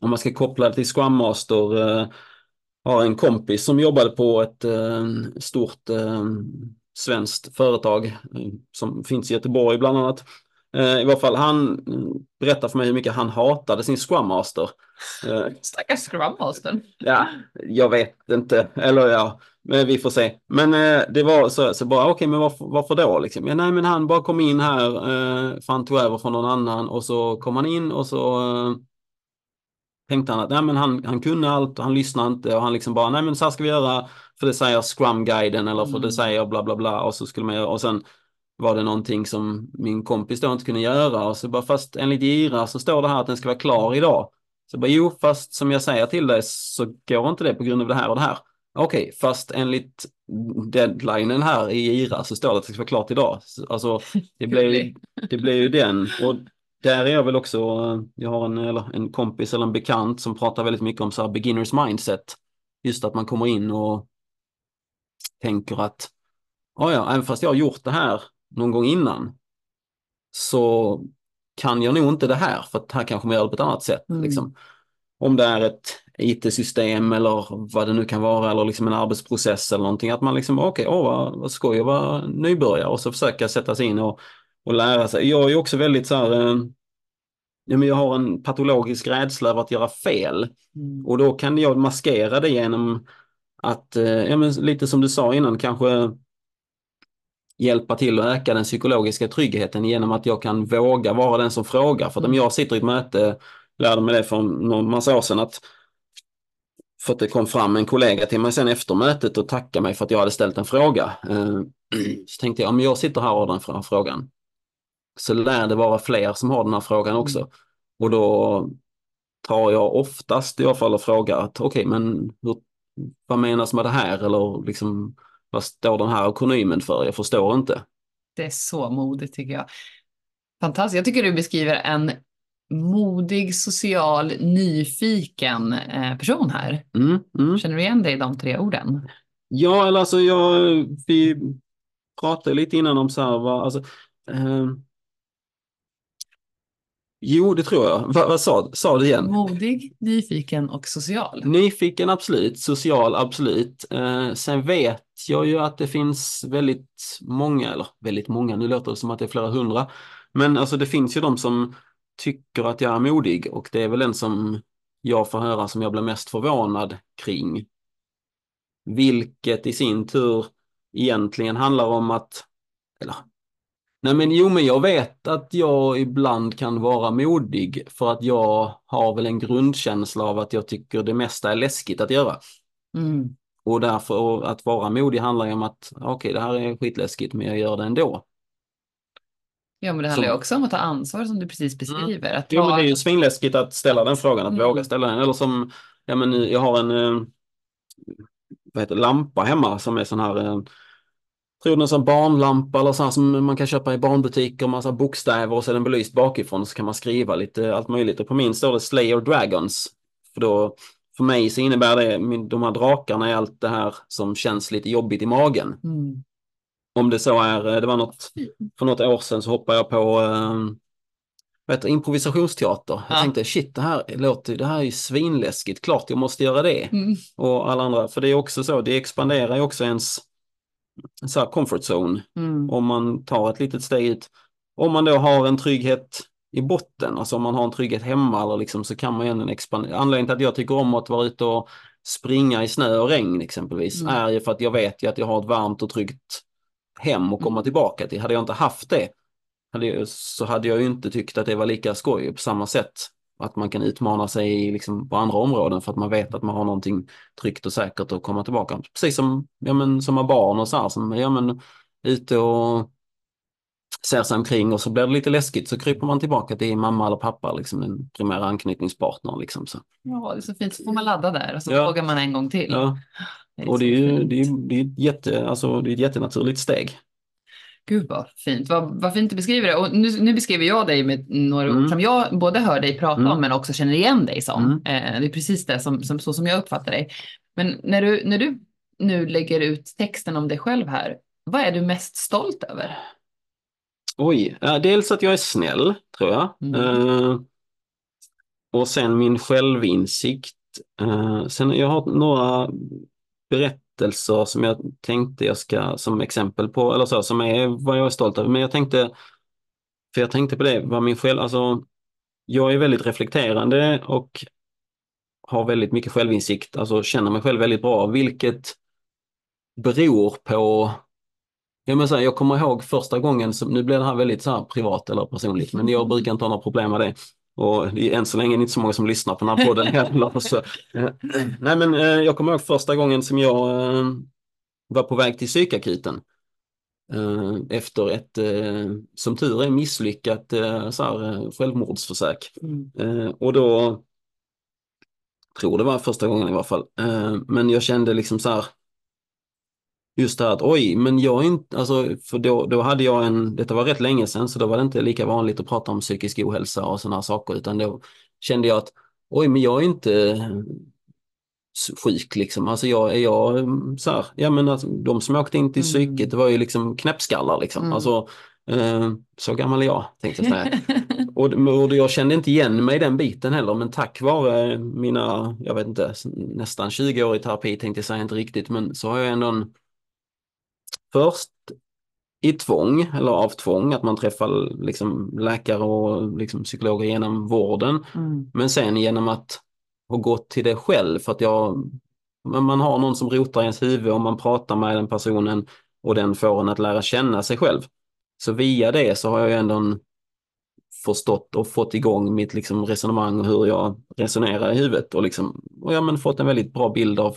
om man ska koppla det till Scrum Master, eh, har en kompis som jobbade på ett eh, stort eh, svenskt företag eh, som finns i Göteborg bland annat. Eh, I varje fall han mm, berättar för mig hur mycket han hatade sin Scrum Master. Eh, Stackars Scrum Master. Ja, jag vet inte. Eller ja, men vi får se. Men eh, det var så, så bara, okej, men varför, varför då? Liksom? Ja, nej, men han bara kom in här, för han tog över från någon annan och så kom han in och så tänkte han att nej, men han, han kunde allt och han lyssnade inte och han liksom bara, nej men så här ska vi göra, för det säger Scrum-guiden eller för Mm. det säger bla bla bla och så skulle man göra och sen var det någonting som min kompis då inte kunde göra och så bara fast enligt Gira så står det här att den ska vara klar idag. Så bara, jo, fast som jag säger till dig så går inte det på grund av det här och det här. Okej, fast enligt deadlinen här i IRA så står det att det ska vara klart idag. Så, Alltså, det blir, det blir ju den. Och där är jag väl också, jag har en, eller en kompis eller en bekant som pratar väldigt mycket om så här beginners mindset. Just att man kommer in och tänker att, "Ja, ja, även fast jag har gjort det här någon gång innan så kan jag nog inte det här för att här kanske man gör det på ett annat sätt. Mm. Liksom. Om det är ett IT-system eller vad det nu kan vara eller liksom en arbetsprocess eller någonting. Att man liksom, okej, åh vad, vad skoj att vara nybörjare och så försöka sätta sig in och, och lära sig. Jag är också väldigt så här, eh, ja, men jag har en patologisk rädsla över att göra fel. Mm. Och då kan jag maskera det genom att, eh, ja, men lite som du sa innan, kanske hjälpa till att öka den psykologiska tryggheten genom att jag kan våga vara den som frågar. För att om jag sitter i ett möte, lärde mig det för någon massa år sedan, att för att det kom fram en kollega till mig sen efter mötet och tackade mig för att jag hade ställt en fråga. Eh, Så tänkte jag, om jag sitter här och har den här frågan, så lär det vara fler som har den här frågan också. Och då tar jag oftast i alla fall och frågar att okej, men hur, vad menas med det här? Eller liksom, vad står den här akronymen för? Jag förstår inte. Det är så modigt tycker jag. Fantastiskt. Jag tycker du beskriver en modig, social, nyfiken eh, person här. Mm, mm. Känner du igen dig i de tre orden? Ja, eller alltså jag, vi pratade lite innan om så här, vad, alltså, eh, Jo, det tror jag. Vad, sa, sa du igen? Modig, nyfiken och social. Nyfiken absolut, social absolut. Eh, sen vet jag ju att det finns väldigt många, eller väldigt många, nu låter det som att det är flera hundra. Men alltså det finns ju de som tycker att jag är modig och det är väl den som jag får höra som jag blir mest förvånad kring. Vilket i sin tur egentligen handlar om att, eller Nej men jo men jag vet att jag ibland kan vara modig för att jag har väl en grundkänsla av att jag tycker det mesta är läskigt att göra. Mm. Och därför och att vara modig handlar ju om att okej okay, det här är skitläskigt men jag gör det ändå. Ja men det handlar ju också om att ta ansvar som du precis beskriver. Att Jo ta, men det är ju svinläskigt att ställa den frågan, att Mm. våga ställa den. Eller som, ja men jag har en eh, vad heter, lampa hemma som är sån här Tror du en sån barnlampa eller sån här som man kan köpa i barnbutiker, massa bokstäver och så är den belyst bakifrån så kan man skriva lite allt möjligt. Och på min står det Slayer Dragons. För, då, för mig så innebär det, de här drakarna är allt det här som känns lite jobbigt i magen. Mm. Om det så är, eh, det var något, för något år sedan så hoppade jag på eh, vad heter, det, improvisationsteater. Jag Ja. tänkte shit, det här, låter, det här är ju svinläskigt, klart jag måste göra det. Mm. Och alla andra, för det är också så, det expanderar ju också ens så här comfort zone Mm. om man tar ett litet steg ut. Om man då har en trygghet i botten, alltså om man har en trygghet hemma eller liksom, så kan man ju expandera. Anledningen till att jag tycker om att vara ute och springa i snö och regn exempelvis Mm. är ju för att jag vet ju att jag har ett varmt och tryggt hem att komma Mm. tillbaka till. Hade jag inte haft det hade jag, så hade jag ju inte tyckt att det var lika skoj på samma sätt. Att man kan utmana sig liksom på andra områden för att man vet att man har någonting tryggt och säkert att komma tillbaka. Precis som, ja, men, som har barn och så här som ja, men, ute och ser sig omkring och så blir det lite läskigt så kryper man tillbaka till mamma eller pappa, liksom den primära anknytningspartnern. Liksom, så. Ja, det är så fint. Så får man ladda där och så Ja. vågar man en gång till. Ja, Det och det är ju det är, det är jätte, alltså, det är ett jättenaturligt steg. Gud vad fint. Vad, vad fint du beskriver det. Och nu, nu beskriver jag dig med några Mm. ord som jag både hör dig prata Mm. om men också känner igen dig som. Mm. Eh, det är precis det som, som, så som jag uppfattar dig. Men när du, när du nu lägger ut texten om dig själv här, vad är du mest stolt över? Oj, dels att jag är snäll, tror jag. Mm. Eh, och sen min självinsikt. Eh, sen jag har några berättelser som jag tänkte jag ska som exempel på, eller så, som är vad jag är stolt över. Men jag tänkte, för jag tänkte på det, vad min själv, alltså jag är väldigt reflekterande och har väldigt mycket självinsikt, alltså känner mig själv väldigt bra, vilket beror på Ja, men så här, jag kommer ihåg första gången, som, nu blir det här väldigt så här privat eller personligt, men jag brukar inte ha några problem med det. Och det är än så länge inte så många som lyssnar på den här podden heller. Så, eh, nej men eh, jag kommer ihåg första gången som jag eh, var på väg till psykakuten. Efter ett, som tur är, misslyckat så här, självmordsförsök. Eh, och då, tror det var första gången i alla fall, men jag kände liksom så här, just det här att oj, men jag är inte, alltså, för då, då hade jag en, detta var rätt länge sedan, så då var det inte lika vanligt att prata om psykisk ohälsa och sådana saker, utan då kände jag att oj, men jag är inte s- sjuk liksom. Alltså jag är jag mm, så här, ja men alltså, de som åkte in till Mm. psyket, det var ju liksom knäppskallar liksom. Mm. Alltså, eh, så gammal är jag, tänkte jag säga. Och, och jag kände inte igen mig i den biten heller, men tack vare mina, jag vet inte, nästan 20 år i terapi tänkte jag säga inte riktigt, men så har jag ändå en, först i tvång, eller av tvång, att man träffar liksom läkare och liksom psykologer genom vården, Mm. men sen genom att ha gått till det själv, för att jag, man har någon som rotar i ens huvud och man pratar med den personen och den får en att lära känna sig själv. Så via det så har jag ändå förstått och fått igång mitt liksom resonemang och hur jag resonerar i huvudet och, liksom, och ja, men fått en väldigt bra bild av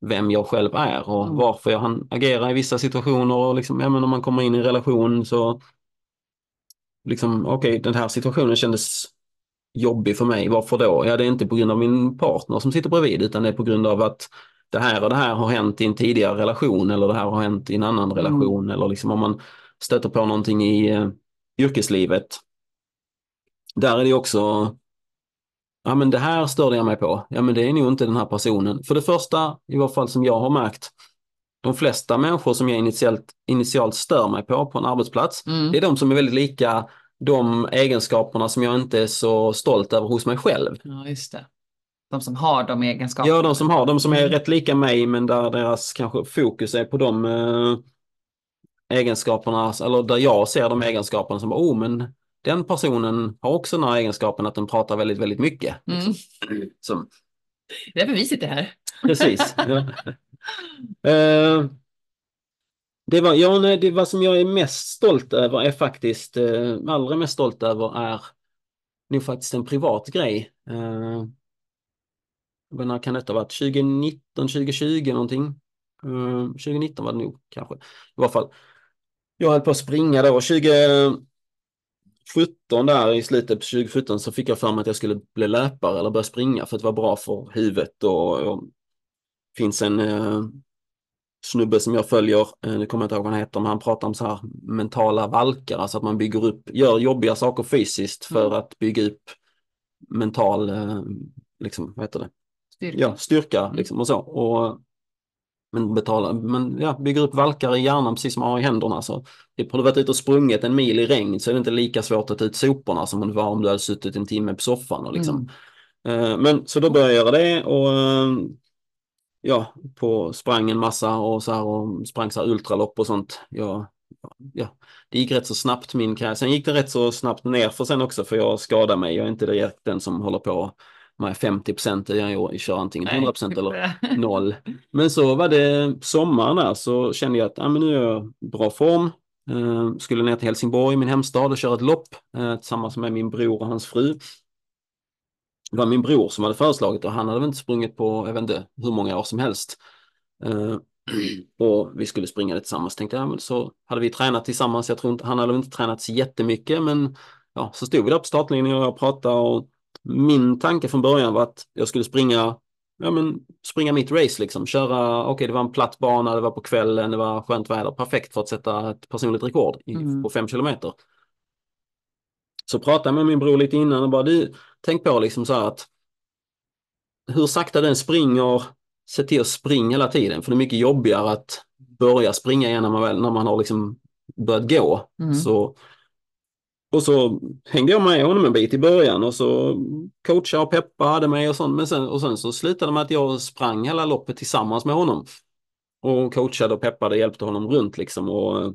vem jag själv är och Mm. varför jag agerar i vissa situationer och liksom, ja, men om man kommer in i en relation så liksom, okej, den här situationen kändes jobbig för mig. Varför då? Ja, det är inte på grund av min partner som sitter bredvid, utan det är på grund av att det här och det här har hänt i en tidigare relation eller det här har hänt i en annan relation eller liksom om man stöter på någonting i eh, yrkeslivet där är det också, ja men det här störde jag mig på. Ja men det är nog inte den här personen. För det första, i varje fall som jag har märkt, de flesta människor som jag initialt, initialt stör mig på på en arbetsplats, Mm. det är de som är väldigt lika de egenskaperna som jag inte är så stolt över hos mig själv. Ja, just det. De som har de egenskaperna. Ja, de som har, de som är rätt lika mig men där deras kanske fokus är på de eh, egenskaperna, eller där jag ser de egenskaperna som, oh men den personen har också den här egenskapen att den pratar väldigt, väldigt mycket. Mm. Så, Det är vi sitter här. precis. ja. Eh, det, var, ja, nej, det vad som jag är mest stolt över är faktiskt, eh, allra mest stolt över är nog faktiskt en privat grej. Eh, när kan detta ha varit? 2019, 2020 någonting? Eh, 2019 var det nog kanske. I alla fall. Jag höll på att springa då. 2017 där i slutet på 2017 så fick jag för mig att jag skulle bli löpare eller börja springa för att det var bra för huvudet och, och finns en eh, snubbe som jag följer, eh, nu kommer jag inte ihåg vad han heter, men han pratar om så här mentala valkar, alltså att man bygger upp, gör jobbiga saker fysiskt för Mm. att bygga upp mental, eh, liksom, vad heter det? Styrka. ja, styrka liksom och så. Och, men, betala, men ja, bygger upp valkar i hjärnan precis som man har i händerna. Så typ, har du varit ute och sprungit en mil i regn så är det inte lika svårt att ta ut soporna som om det var om du hade suttit en timme på soffan. Och liksom. Mm. Eh, men så då började jag göra det och eh, ja, på sprang en massa och så här och sprang så här ultralopp och sånt. Jag, ja, det gick rätt så snabbt min karriär. Sen gick det rätt så snabbt ner för sen också för jag skadade mig. Jag är inte direkt den som håller på med 50 procent. Jag kör antingen 100 procent eller noll. Men så var det sommaren där så kände jag att ah, men nu är jag i bra form. Eh, skulle ner till Helsingborg, min hemstad, och köra ett lopp eh, tillsammans med min bror och hans fru. Det var min bror som hade föreslagit och han hade väl inte sprungit på, jag vet inte hur många år som helst. Eh, och vi skulle springa det tillsammans. Tänkte jag, men så hade vi tränat tillsammans. Jag tror inte, han hade väl inte tränat så jättemycket men ja, så stod vi där på startlinjen och jag pratade och min tanke från början var att jag skulle springa ja, men springa mitt race liksom. Köra, okej det var en platt bana, det var på kvällen, det var skönt väder. Perfekt för att sätta ett personligt rekord i, Mm. på fem kilometer. Så pratade jag med min bror lite innan och bara du, tänk på liksom så här att hur sakta den springer, se till att springa hela tiden. För det är mycket jobbigare att börja springa igen när man, väl, när man har liksom börjat gå. Mm. Så, och så hängde jag med honom en bit i början och så coachade och peppade hade mig och sånt. Men sen, och sen så slutade det med att jag sprang hela loppet tillsammans med honom. Och coachade och peppade och hjälpte honom runt liksom. Och eh,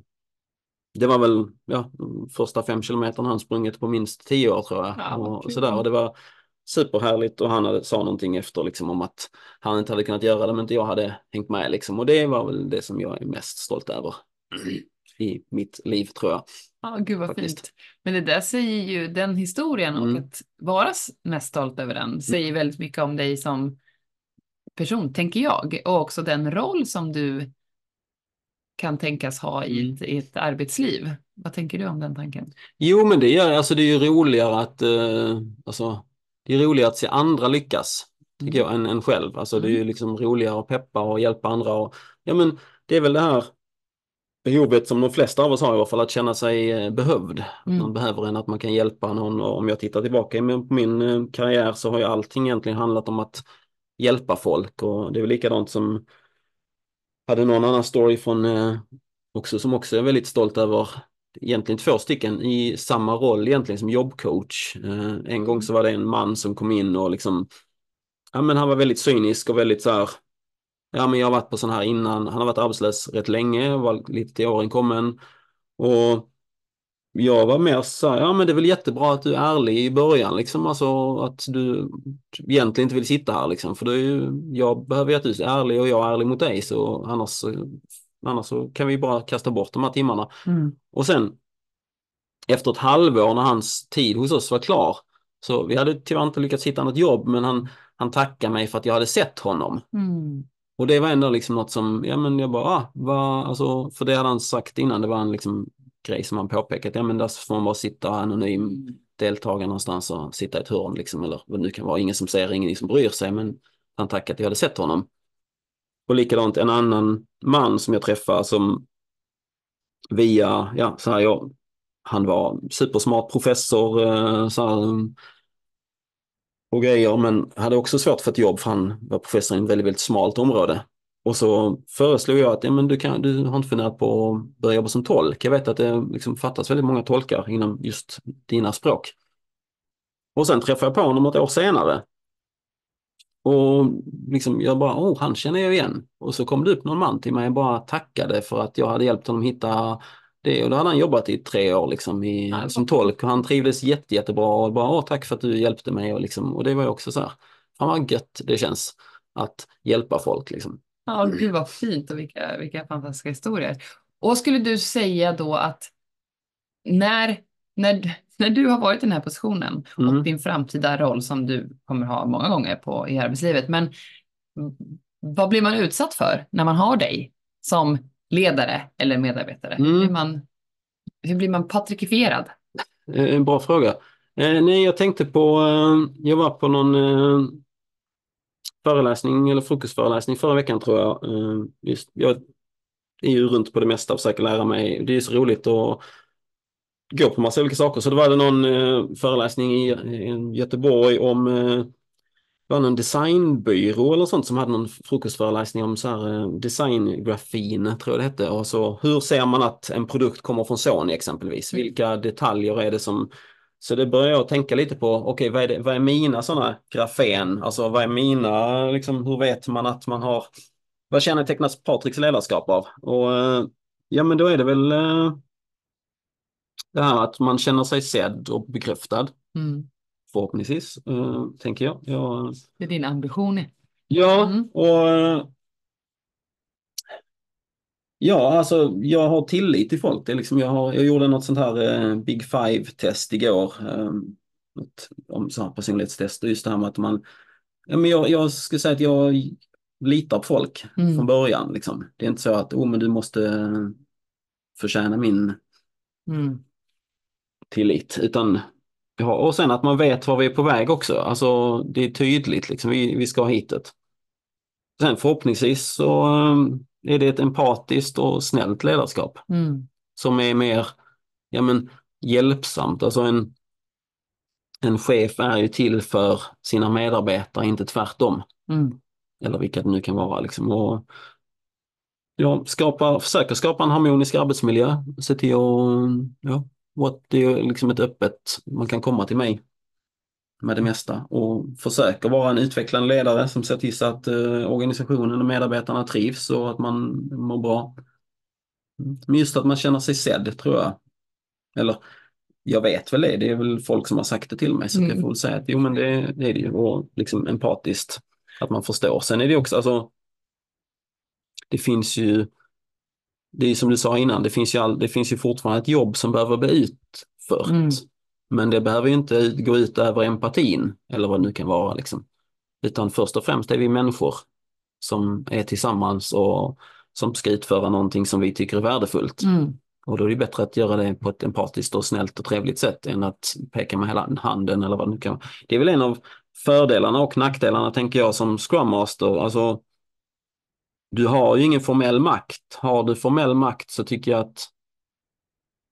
det var väl ja, första fem kilometerna han sprungit på minst tio år tror jag. Ja, och, sådär. och det var superhärligt och han hade, sa någonting efter liksom om att han inte hade kunnat göra det men inte jag hade hängt med liksom. Och det var väl det som jag är mest stolt över i mitt liv tror jag. Ja, gud vad Faktiskt. fint. Men det där säger ju den historien och Mm. att vara mest stolt över den säger väldigt mycket om dig som person, tänker jag. Och också den roll som du kan tänkas ha i Mm. ett, i ett arbetsliv. Vad tänker du om den tanken? Jo, men det gör, alltså det är ju roligare att, eh, alltså, det är roligare att se andra lyckas, tycker jag, än, än själv. Alltså det är ju liksom roligare att peppa och hjälpa andra och, ja men det är väl det här behovet som de flesta av oss har i alla fall, att känna sig eh, behövd. Mm. Man behöver en, att man kan hjälpa någon och om jag tittar tillbaka på min eh, karriär så har ju allting egentligen handlat om att hjälpa folk och det är väl likadant som hade någon annan story från eh, också som också är väldigt stolt över egentligen två stycken i samma roll egentligen som jobbcoach. En gång så var det en man som kom in och liksom ja men han var väldigt cynisk och väldigt så här ja men jag har varit på sån här innan, han har varit arbetslös rätt länge, var lite till åren kommen och jag var mer så här, ja men det är väl jättebra att du är ärlig i början liksom, alltså att du egentligen inte vill sitta här liksom, för ju, jag behöver ju att du är ärlig och jag är ärlig mot dig så annars, annars så kan vi bara kasta bort de här timmarna. Mm. Och sen efter ett halvår när hans tid hos oss var klar, så vi hade tyvärr inte lyckats hitta något jobb, men han, han tackade mig för att jag hade sett honom. Mm. Och det var ändå liksom något som, ja men jag bara, ah, vad, alltså, för det hade han sagt innan, det var en liksom grej som han påpekat, ja men där får man bara sitta anonym deltagare någonstans och sitta i ett hörn liksom, eller vad det nu kan vara, ingen som ser, ingen som bryr sig, men han tackade att jag hade sett honom. Och likadant en annan man som jag träffade som via, ja så här, jag han var supersmart professor eh, så här, och grejer, men hade också svårt för ett jobb för han var professor i ett väldigt, väldigt smalt område. Och så föreslog jag att ja, men du, kan, du har inte funderat på att börja jobba som tolk. Jag vet att det liksom fattas väldigt många tolkar inom just dina språk. Och sen träffade jag på honom ett år senare. Och liksom jag bara, oh, han känner jag igen. Och så kom det upp någon man till mig och bara tackade för att jag hade hjälpt honom hitta det. Och då hade han jobbat i tre år liksom i, Ja. som tolk och han trivdes jätte, jättebra och bara, åh, tack för att du hjälpte mig. Och, liksom, och det var ju också så här, fan vad gött det känns att hjälpa folk. Liksom. Ja, gud vad fint och vilka, vilka fantastiska historier. Och skulle du säga då att när, när, när du har varit i den här positionen Mm. och din framtida roll som du kommer ha många gånger på, i arbetslivet, men vad blir man utsatt för när man har dig som ledare eller medarbetare? Hur, Mm. blir man, hur blir man patrikifierad? Eh, En bra fråga. Eh, nej, jag tänkte på, eh, jag var på någon eh, föreläsning eller frukostföreläsning förra veckan tror jag. Just, jag är ju runt på det mesta och försöker lära mig. Det är så roligt att gå på massa olika saker. Så det var det någon föreläsning i, i Göteborg om var någon designbyrå eller sånt som hade någon frukostföreläsning om så här, eh, designgrafin, tror jag det hette. Och så, hur ser man att en produkt kommer från Sony exempelvis? Mm. Vilka detaljer är det som... Så det börjar jag tänka lite på, okej vad, är det, vad är mina sådana grafen? Alltså vad är mina, liksom, hur vet man att man har... Vad kännetecknas Patriks ledarskap av? Och eh, ja men då är det väl eh, det här att man känner sig sedd och bekräftad. Mm. Förhoppningsvis, eh, tänker jag. jag Det är din ambition. Ja, Mm. och eh, Ja, alltså jag har tillit till folk. Det är liksom, jag, har, jag gjorde något sånt här eh, Big Five-test igår. Eh, ett, om så här personlighetstest. Och just det här med att man... Ja, men jag, jag skulle säga att jag litar på folk Mm. från början. Liksom. Det är inte så att oh, men du måste förtjäna min Mm. tillit. Utan, ja, och sen att man vet var vi är på väg också. Alltså det är tydligt, liksom, vi, vi ska hitåt. Sen förhoppningsvis så eh, är det ett empatiskt och snällt ledarskap Mm. som är mer ja, men, hjälpsamt. Alltså en, en chef är ju till för sina medarbetare, inte tvärtom. Mm. Eller vilka det nu kan vara. Liksom. Och, ja, skapa, försöka skapa en harmonisk arbetsmiljö. Se till att, ja, och det är liksom ett öppet, man kan komma till mig med det mesta och försöka vara en utvecklande ledare som ser till så att eh, organisationen och medarbetarna trivs och att man mår bra. Mm. Men just att man känner sig sedd tror jag. Eller jag vet väl det, det är väl folk som har sagt det till mig så Mm. jag får väl säga att jo men det, det är det ju och liksom empatiskt att man förstår. Sen är det också alltså det finns ju det är som du sa innan, det finns ju, all, det finns ju fortfarande ett jobb som behöver bli utfört. Mm. Men det behöver ju inte gå ut över empatin eller vad det nu kan vara. Liksom. Utan först och främst är vi människor som är tillsammans och som ska utföra någonting som vi tycker är värdefullt. Mm. Och då är det bättre att göra det på ett empatiskt och snällt och trevligt sätt än att peka med hela handen eller vad det nu kan vara. Det är väl en av fördelarna och nackdelarna tänker jag som Scrum Master. Alltså, du har ju ingen formell makt. Har du formell makt så tycker jag att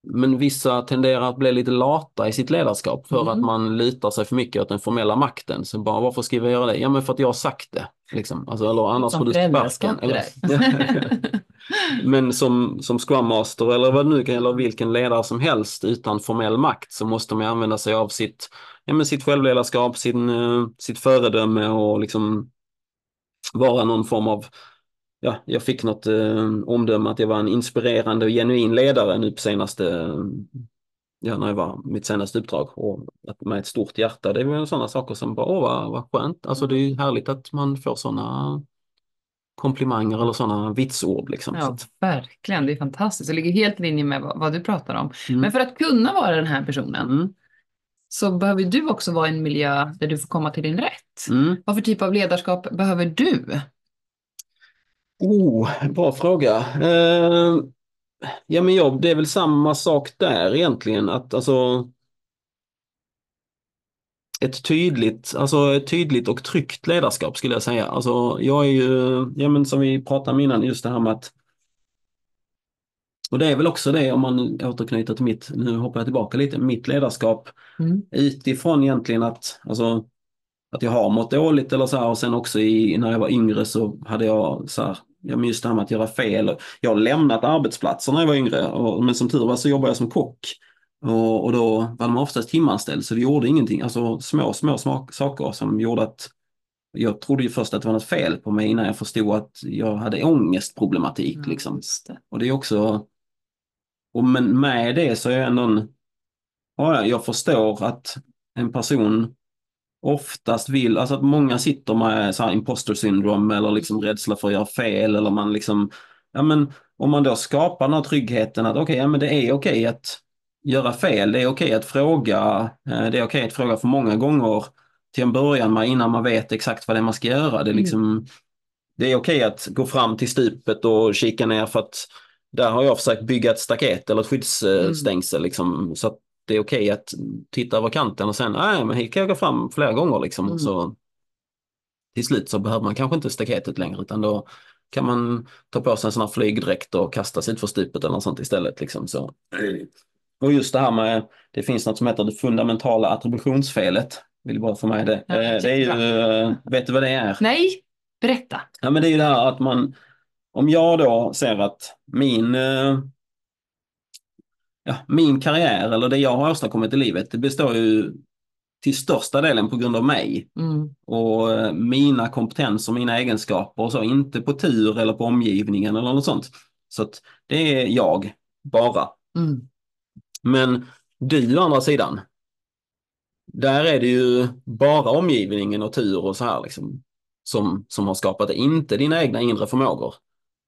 men vissa tenderar att bli lite lata i sitt ledarskap för Mm. att man litar sig för mycket åt den formella makten. Så bara, varför ska vi göra det? Ja, men för att jag har sagt det. Liksom. Alltså, eller annars Som får du sparken. Eller, men som, som Scrum Master eller vad det nu kan, eller vilken ledare som helst utan formell makt så måste man använda sig av sitt, ja, men sitt självledarskap, sin, eh, sitt föredöme och liksom vara någon form av Ja, jag fick något eh, omdöme att jag var en inspirerande och genuin ledare nu på senaste, eh, ja när jag var mitt senaste uppdrag. Och att med ett stort hjärta, det är väl sådana saker som bara, åh vad, vad skönt. Alltså det är härligt att man får sådana komplimanger eller sådana vitsord liksom. Ja, verkligen. Det är fantastiskt. Det ligger helt i linje med vad, vad du pratar om. Mm. Men för att kunna vara den här personen mm, så behöver du också vara i en miljö där du får komma till din rätt. mm. Vad för typ av ledarskap behöver du? Oh, bra fråga. Eh, ja men jag, det är väl samma sak där egentligen. Att alltså ett tydligt, alltså ett tydligt och tryggt ledarskap skulle jag säga. Alltså jag är ju, ja men som vi pratade om innan, just det här med att Och det är väl också det om man återknyter till mitt, nu hoppar jag tillbaka lite, mitt ledarskap Mm. utifrån egentligen att, alltså, att jag har mått dåligt eller så här och sen också i, när jag var yngre så hade jag så här, ja men just det här med att göra fel. Jag har lämnat arbetsplatser när jag var yngre och, men som tur var så jobbade jag som kock. Och, och då var man oftast timanställd så det gjorde ingenting, alltså små, små smak, saker som gjorde att jag trodde ju först att det var något fel på mig innan jag förstod att jag hade ångestproblematik Ja, liksom. det. Och det är också, och men med det så är jag ändå en, ja, jag förstår att en person oftast vill, alltså att många sitter med så här imposter syndrome eller liksom rädsla för att göra fel eller man liksom, ja men om man då skapar den här tryggheten att okej, ja men det är okej att göra fel, det är okej att fråga, eh, det är okej att fråga för många gånger till en början med innan man vet exakt vad det är man ska göra. Det är liksom, det är okej att gå fram till stupet och kika ner för att där har jag försökt bygga ett staket eller ett skyddsstängsel liksom, så att det är okej att titta över kanten och sen, nej men hit kan jag gå fram flera gånger liksom. Mm. Så till slut så behöver man kanske inte staketet längre utan då kan man ta på sig en sån här flygdräkt och kasta sig ut för stupet eller något sånt istället. Liksom, så. Och just det här med, det finns något som heter det fundamentala attributionsfelet. Vill bara få med det. Ja, Eh, det är ju, eh, vet du vad det är? Nej, berätta. Ja men det är ju det här att man, om jag då ser att min, eh, ja, min karriär eller det jag har åstadkommit i livet, det består ju till största delen på grund av mig Mm. och eh, mina kompetenser, mina egenskaper och så, inte på tur eller på omgivningen eller något sånt. Så det är jag, bara. Mm. Men du å andra sidan, där är det ju bara omgivningen och tur och så här liksom som, som har skapat det, inte dina egna inre förmågor.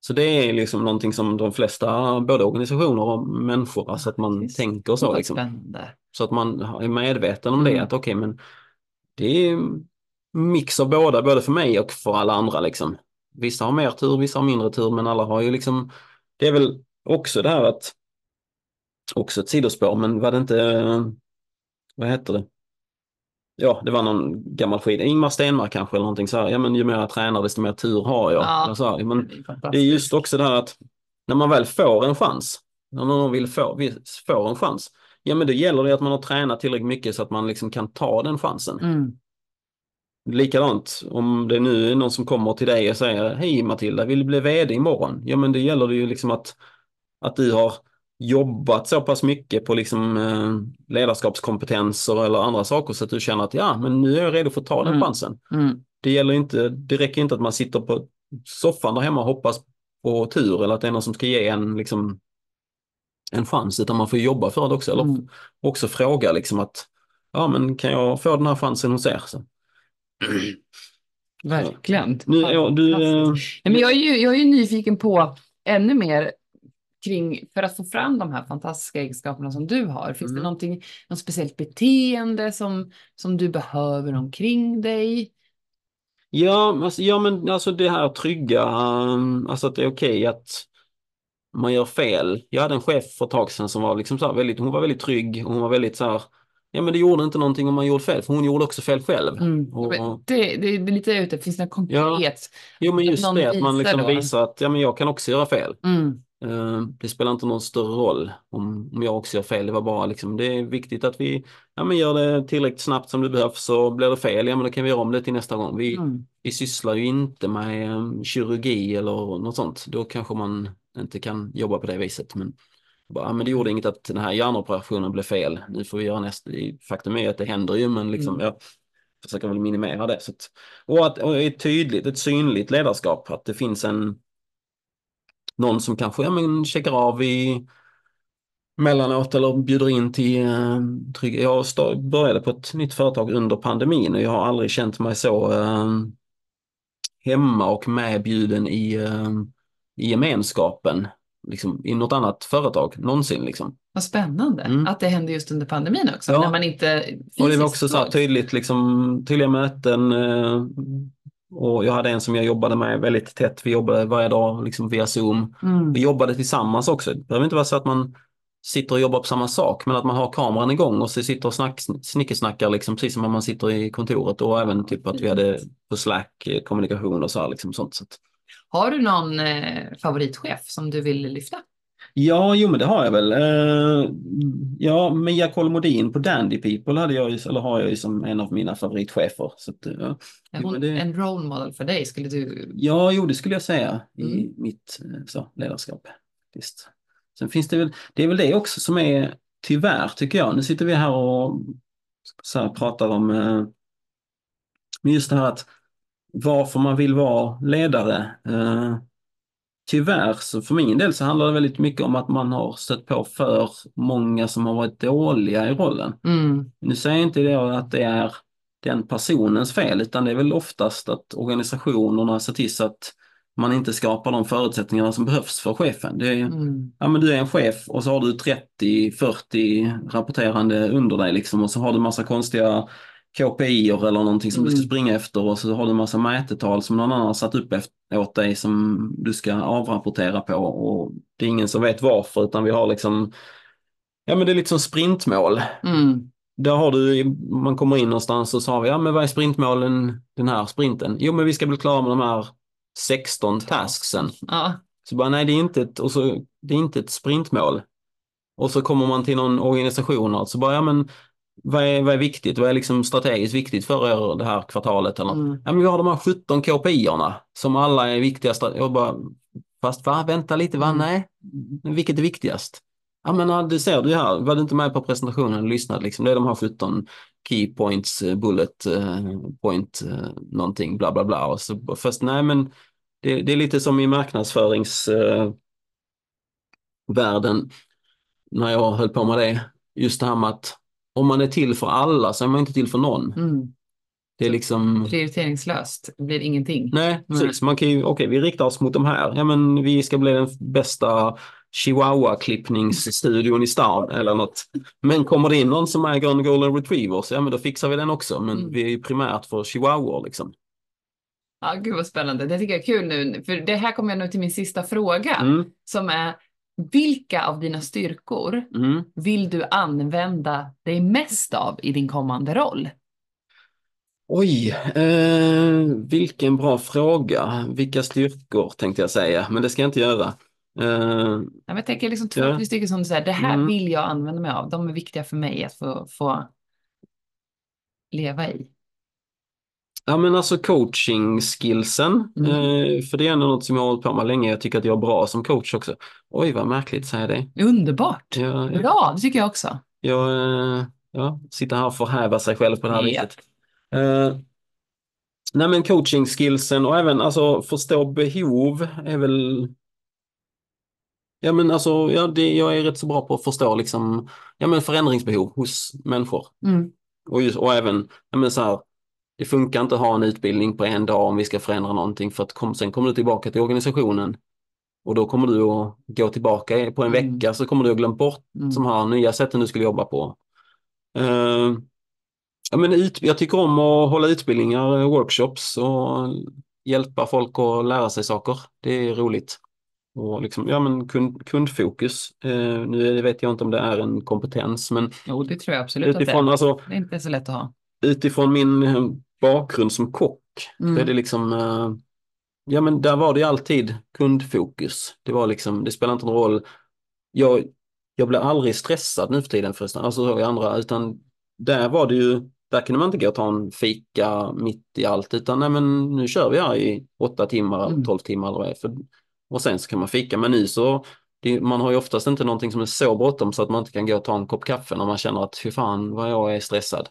Så det är liksom någonting som de flesta, både organisationer och människor, alltså att man Just. tänker så liksom. Så att man är medveten om det, Mm. att okej men det är mix av båda, både för mig och för alla andra liksom. Vissa har mer tur, vissa har mindre tur, men alla har ju liksom, det är väl också det här att, också ett sidospår, men var det inte, vad heter det? Ja, det var någon gammal skid, Ingmar Stenmark kanske eller någonting så här, ja men ju mer jag tränar desto mer tur har jag. Ja. Så här, men Det är det är just också det här att när man väl får en chans, när någon vill få, vill- får en chans, ja men då gäller det att man har tränat tillräckligt mycket så att man liksom kan ta den chansen. Mm. Likadant om det nu är någon som kommer till dig och säger Hej Matilda, vill du bli VD imorgon? Ja men det gäller det ju liksom att, att du har jobbat så pass mycket på liksom eh, ledarskapskompetenser eller andra saker så att du känner att ja men nu är jag redo för att ta den Mm. chansen. Mm. Det gäller inte, det räcker inte att man sitter på soffan där hemma och hoppas på tur eller att det är någon som ska ge en liksom en chans utan man får jobba för det också. Eller Mm. också fråga liksom att ja men kan jag få den här chansen hos er? Så. Verkligen. Nu, ja, du, eh. Nej, men jag, är ju, jag är ju nyfiken på ännu mer kring, för att få fram de här fantastiska egenskaperna som du har. Finns det Mm. någonting, något speciellt beteende som, som du behöver omkring dig? Ja, alltså, ja men alltså det här trygga, um, alltså att det är okej att man gör fel. Jag hade en chef för ett tag sedan som var liksom så väldigt, hon var väldigt trygg och hon var väldigt så här, ja men det gjorde inte någonting om man gjorde fel, för hon gjorde också fel själv. Mm. Och- Men Det, det, det är lite ute, finns det något konkret? Jo men just det att man visar liksom då. visar att ja men jag kan också göra fel. Mm. Eh, Det spelar inte någon större roll om, om jag också gör fel. Det var bara liksom, det är viktigt att vi ja, men gör det tillräckligt snabbt som det behövs så blir det fel, ja men då kan vi göra om det till nästa gång. Vi, Mm. vi sysslar ju inte med eh, kirurgi eller något sånt. Då kanske man inte kan jobba på det viset. Men, bara, ja, men det gjorde inget att den här hjärnoperationen blev fel. Nu får vi göra nästa. Faktum är att det händer ju men liksom, Mm. jag försöker väl minimera det. Så att, och att och ett tydligt, ett synligt ledarskap. Att det finns en någon som kanske ja, men, checkar av i mellanåt eller bjuder in till eh, trygg... Jag började på ett nytt företag under pandemin och jag har aldrig känt mig så eh, hemma och medbjuden i, eh, i gemenskapen liksom, i något annat företag någonsin. Liksom. Vad spännande Mm. att det hände just under pandemin också, Ja. när man inte Och det var också så tydligt, liksom, tydliga möten. Eh, och jag hade en som jag jobbade med väldigt tätt. Vi jobbade varje dag liksom, via Zoom. Mm. Vi jobbade tillsammans också. Det behöver inte vara så att man sitter och jobbar på samma sak, men att man har kameran igång och så sitter och snack, snickesnackar liksom, precis som om man sitter i kontoret och även typ att vi hade på Slack eh, kommunikation och så här liksom sånt. Så Har du någon eh, favoritchef som du vill lyfta? Ja, jo men det har jag väl. Eh, ja, Mia Kolmodin på Dandy People hade jag eller har jag ju som en av mina favoritchefer. Så att, ja. Hon det- en role model för dig? Skulle du... Ja, jo det skulle jag säga i Mm. mitt eh, så, ledarskap. Visst. Sen finns det väl, det är väl det också som är, tyvärr tycker jag, nu sitter vi här och så här, pratar om eh, just det här att varför man vill vara ledare. Eh, tyvärr, så för min del så handlar det väldigt mycket om att man har stött på för många som har varit dåliga i rollen. Mm. Nu säger jag inte det att det är den personens fel, utan det är väl oftast att organisationerna ser till så att man inte skapar de förutsättningarna som behövs för chefen. Det är, Mm. ja, men du är en chef och så har du 30-40 rapporterande under dig liksom, och så har du massa konstiga KPI eller någonting som du ska Mm. springa efter och så har du massa mätetal som någon annan har satt upp efter, åt dig som du ska avrapportera på och det är ingen som vet varför utan vi har liksom, ja men det är lite som sprintmål Mm. där har du, man kommer in någonstans och så har vi, ja men vad är sprintmålen den här sprinten? Jo men vi ska bli klara med de här 16 tasksen. Ja. Så bara nej det är inte ett, och så, det är inte ett sprintmål. Och så kommer man till någon organisation och så bara, ja men vad är, vad är viktigt? Vad är liksom strategiskt viktigt för er det här kvartalet? Eller? Mm. Ja men vi har de här 17 KPI-erna som alla är viktiga. Jag bara, fast va, vänta lite, va, Mm. nej, vilket är viktigast? Ja men det ser du här, var du inte med på presentationen och lyssnade liksom, det är de här 17 key points, eh, bullet eh, point, eh, någonting, bla bla bla. Och så först, nej men det, det är lite som i marknadsföringsvärlden världen, när jag höll på med det. Just det här med att om man är till för alla så är man inte till för någon. Mm. Det är liksom... Prioriteringslöst blir ingenting. Nej, precis. Man kan ju, okej, vi riktar oss mot de här. Ja, men vi ska bli den bästa chihuahua-klippningsstudion i stan eller något. Men kommer det in någon som äger en golden retriever så ja, men då fixar vi den också. Men Mm. vi är ju primärt för chihuahuor liksom. Ja, gud vad spännande. Det tycker jag är kul nu. För det här kommer jag nu till min sista fråga. Mm, Som är, vilka av dina styrkor mm. vill du använda dig mest av i din kommande roll? Oj, eh, vilken bra fråga. Vilka styrkor tänkte jag säga, men det ska jag inte göra. Eh, Jag tänker liksom två, Ja. stycken som du säger, det här Mm. vill jag använda mig av. De är viktiga för mig att få, få leva i. Ja men alltså coaching skillsen, Mm. eh, för det är ändå något som jag har hållit på med länge. Jag tycker att jag är bra som coach också. Oj vad märkligt säger det. Underbart! Jag, Bra, det tycker jag också. jag eh, ja, sitter här och förhäver sig själv på det här Ja. viset. Eh, nej men coaching skillsen och även alltså förstå behov är väl Ja men alltså, ja, det, jag är rätt så bra på att förstå liksom, ja men förändringsbehov hos människor. Mm. Och, just, och även, ja men så här, det funkar inte att ha en utbildning på en dag om vi ska förändra någonting för att kom, sen kommer du tillbaka till organisationen och då kommer du att gå tillbaka på en Mm. vecka så kommer du att glömt bort Mm. de här nya sätten du skulle jobba på. Eh, ja, men ut, jag tycker om att hålla utbildningar, eh, workshops och hjälpa folk att lära sig saker. Det är roligt. Och liksom, ja, men kund, kundfokus. Eh, nu vet jag inte om det är en kompetens men Jo, det tror jag absolut att det utifrån, är. alltså, Det är inte så lätt att ha. Utifrån min eh, bakgrund som kock Mm. är det liksom, eh, ja men där var det alltid kundfokus. Det var liksom, det spelar inte någon roll. Jag, jag blir aldrig stressad nu för tiden förresten, alltså så i andra, utan där var det ju, där kunde man inte gå och ta en fika mitt i allt, utan nej men nu kör vi här i åtta timmar, Mm. tolv timmar eller vad det är. För, och sen så kan man fika, men nu så, det, man har ju oftast inte någonting som är så bråttom så att man inte kan gå och ta en kopp kaffe när man känner att fy fan vad jag är stressad.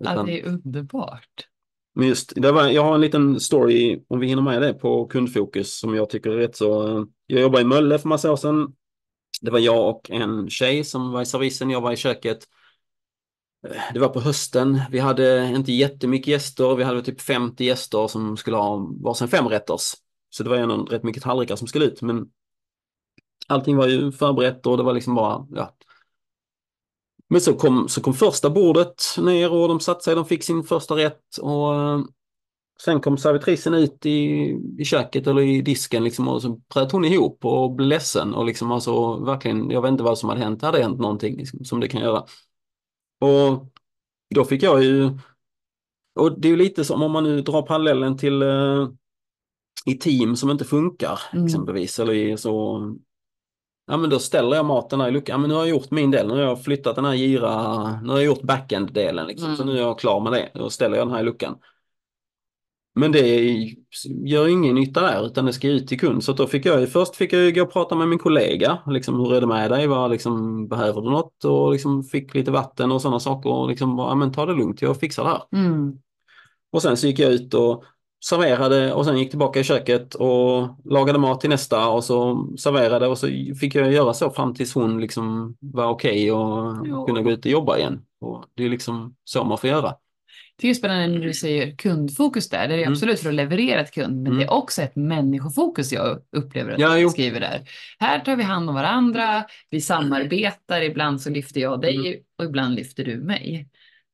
Ja, Utan- det är underbart. men just, det var, jag har en liten story, om vi hinner med det, på kundfokus som jag tycker är rätt så... eh, Jag jobbade i Mölle för massa år sedan. Det var jag och en tjej som var i servisen, jag var i köket. Eh, Det var på hösten, vi hade inte jättemycket gäster, vi hade typ 50 gäster som skulle ha varsin femrätters. Så det var ändå rätt mycket tallrikar som skulle ut, men allting var ju förberett och det var liksom bara, ja. Men så kom, så kom första bordet ner och de satte sig, de fick sin första rätt och eh, sen kom servitrisen ut i, i köket eller i disken liksom och så bröt hon ihop och blev ledsen och liksom alltså verkligen, jag vet inte vad som hade hänt, det hade hänt någonting liksom, som det kan göra. Och då fick jag ju, och det är ju lite som om man nu drar parallellen till eh, i team som inte funkar Mm. exempelvis eller i så Ja men då ställer jag maten där i luckan. Ja, men nu har jag gjort min del. Nu har jag flyttat den här gira, nu har jag gjort backend-delen liksom. Så Mm. nu är jag klar med det. Då ställer jag den här i luckan. Men det gör ingen nytta där utan det ska ut till kund. Så då fick jag ju, först fick jag ju gå och prata med min kollega. Liksom, hur är det med dig? Vad, liksom, behöver du något? Och liksom fick lite vatten och sådana saker. Och liksom, bara, ja, men ta det lugnt, jag fixar det här. Mm. Och sen så gick jag ut och serverade och sen gick tillbaka i köket och lagade mat till nästa och så serverade och så fick jag göra så fram tills hon liksom var okej och Ja. kunde gå ut och jobba igen. Och det är liksom så man får göra. Det är spännande när du säger kundfokus där. Det är Mm. absolut för att leverera ett kund, men Mm. det är också ett människofokus jag upplever att Ja, du jo. skriver där. Här tar vi hand om varandra, vi samarbetar, ibland så lyfter jag dig Mm. och ibland lyfter du mig.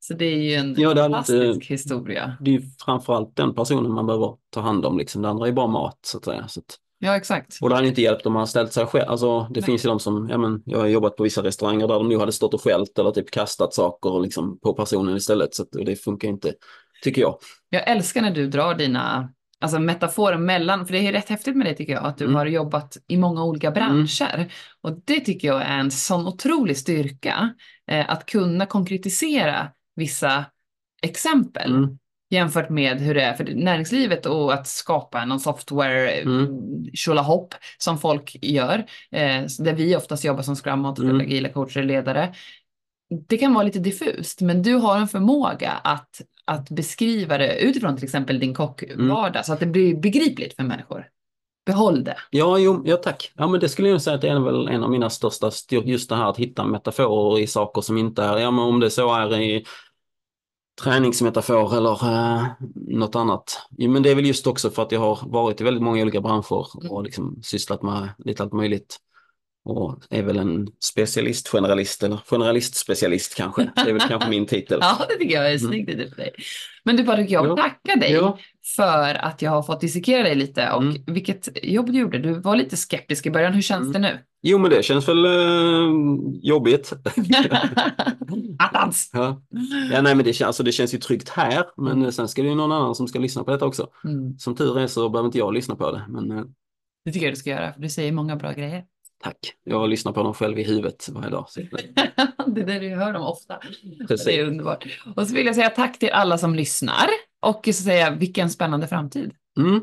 Så det är ju en Ja, fantastisk inte- historia. Det är ju framförallt den personen man behöver ta hand om. Liksom. Det andra är bara mat så att säga. Så att, Ja, exakt. och det hade inte hjälpt om man ställt sig själv. Alltså, det Nej. finns ju de som, ja, men, jag har jobbat på vissa restauranger där de nu hade stått och skällt eller typ kastat saker liksom, på personen istället. Så att, det funkar inte, tycker jag. Jag älskar när du drar dina alltså metaforer mellan, för det är rätt häftigt med det tycker jag, att du Mm. har jobbat i många olika branscher. Och det tycker jag är en sån otrolig styrka, eh, att kunna konkretisera vissa exempel. Mm. jämfört med hur det är för näringslivet och att skapa någon software Mm. tjolahopp som folk gör, eh, där vi oftast jobbar som scrum master, Mm. agila coacher, ledare. Det kan vara lite diffust, men du har en förmåga att, att beskriva det utifrån till exempel din kockvardag så att det blir begripligt för människor. Behåll det. Ja, jo, ja tack. Ja, men det skulle jag säga att det är väl en av mina största just det här att hitta metaforer i saker som inte är, ja men om det så är i träningsmetafor eller eh, något annat. Jo, men det är väl just också för att jag har varit i väldigt många olika branscher och liksom sysslat med lite allt möjligt. Och är väl en specialist, generalist eller generalist-specialist kanske. Det är väl kanske min titel. Ja, det tycker jag är Mm. snyggt mm. för dig. Men du Patrik, jag Ja. tackar dig Ja. för att jag har fått dissekera dig lite och Mm. vilket jobb du gjorde. Du var lite skeptisk i början. Hur känns Mm. det nu? Jo, men det känns väl eh, jobbigt. Attans! Ja. ja, nej men det, alltså, det känns ju tryggt här, men sen ska det ju någon annan som ska lyssna på detta också. Mm. Som tur är så behöver inte jag lyssna på det, men eh, Det tycker jag du ska göra, för du säger många bra grejer. Tack. Jag lyssnar på dem själv i huvudet varje dag. Det är det du hör dem ofta. Precis. Det är underbart. Och så vill jag säga tack till alla som lyssnar och så säga vilken spännande framtid. Mm.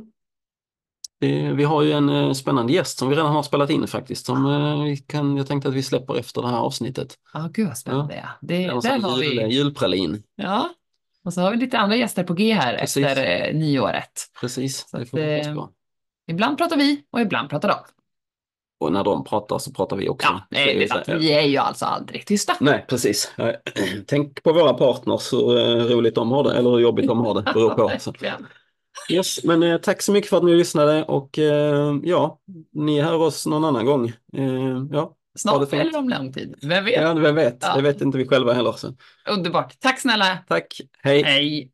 Det, vi har ju en eh, spännande gäst som vi redan har spelat in faktiskt. Som eh, vi kan, jag tänkte att vi släpper efter det här avsnittet. Ja, gud vad spännande. Ja. Det, En där har jul, vi. Julpralin. Ja. Och så har vi lite andra gäster på G här Precis. efter eh, nyåret. Precis, Så det får vi hoppas eh, på. Ibland pratar vi och ibland pratar de. Och när de pratar så pratar vi också. Ja, nej, det är sant. Vi är ju alltså aldrig tysta. Nej, precis. Tänk på våra partners, hur eh, roligt de har det, eller hur jobbigt de har det, beror på. Yes, men eh, tack så mycket för att ni lyssnade och eh, ja, ni hör oss någon annan gång. Ja, Snart eller om lång tid. Vem vet? ja, vem vet? Ja. Det vet inte vi själva heller. Så. Underbart. Tack snälla. Tack, hej! Hej.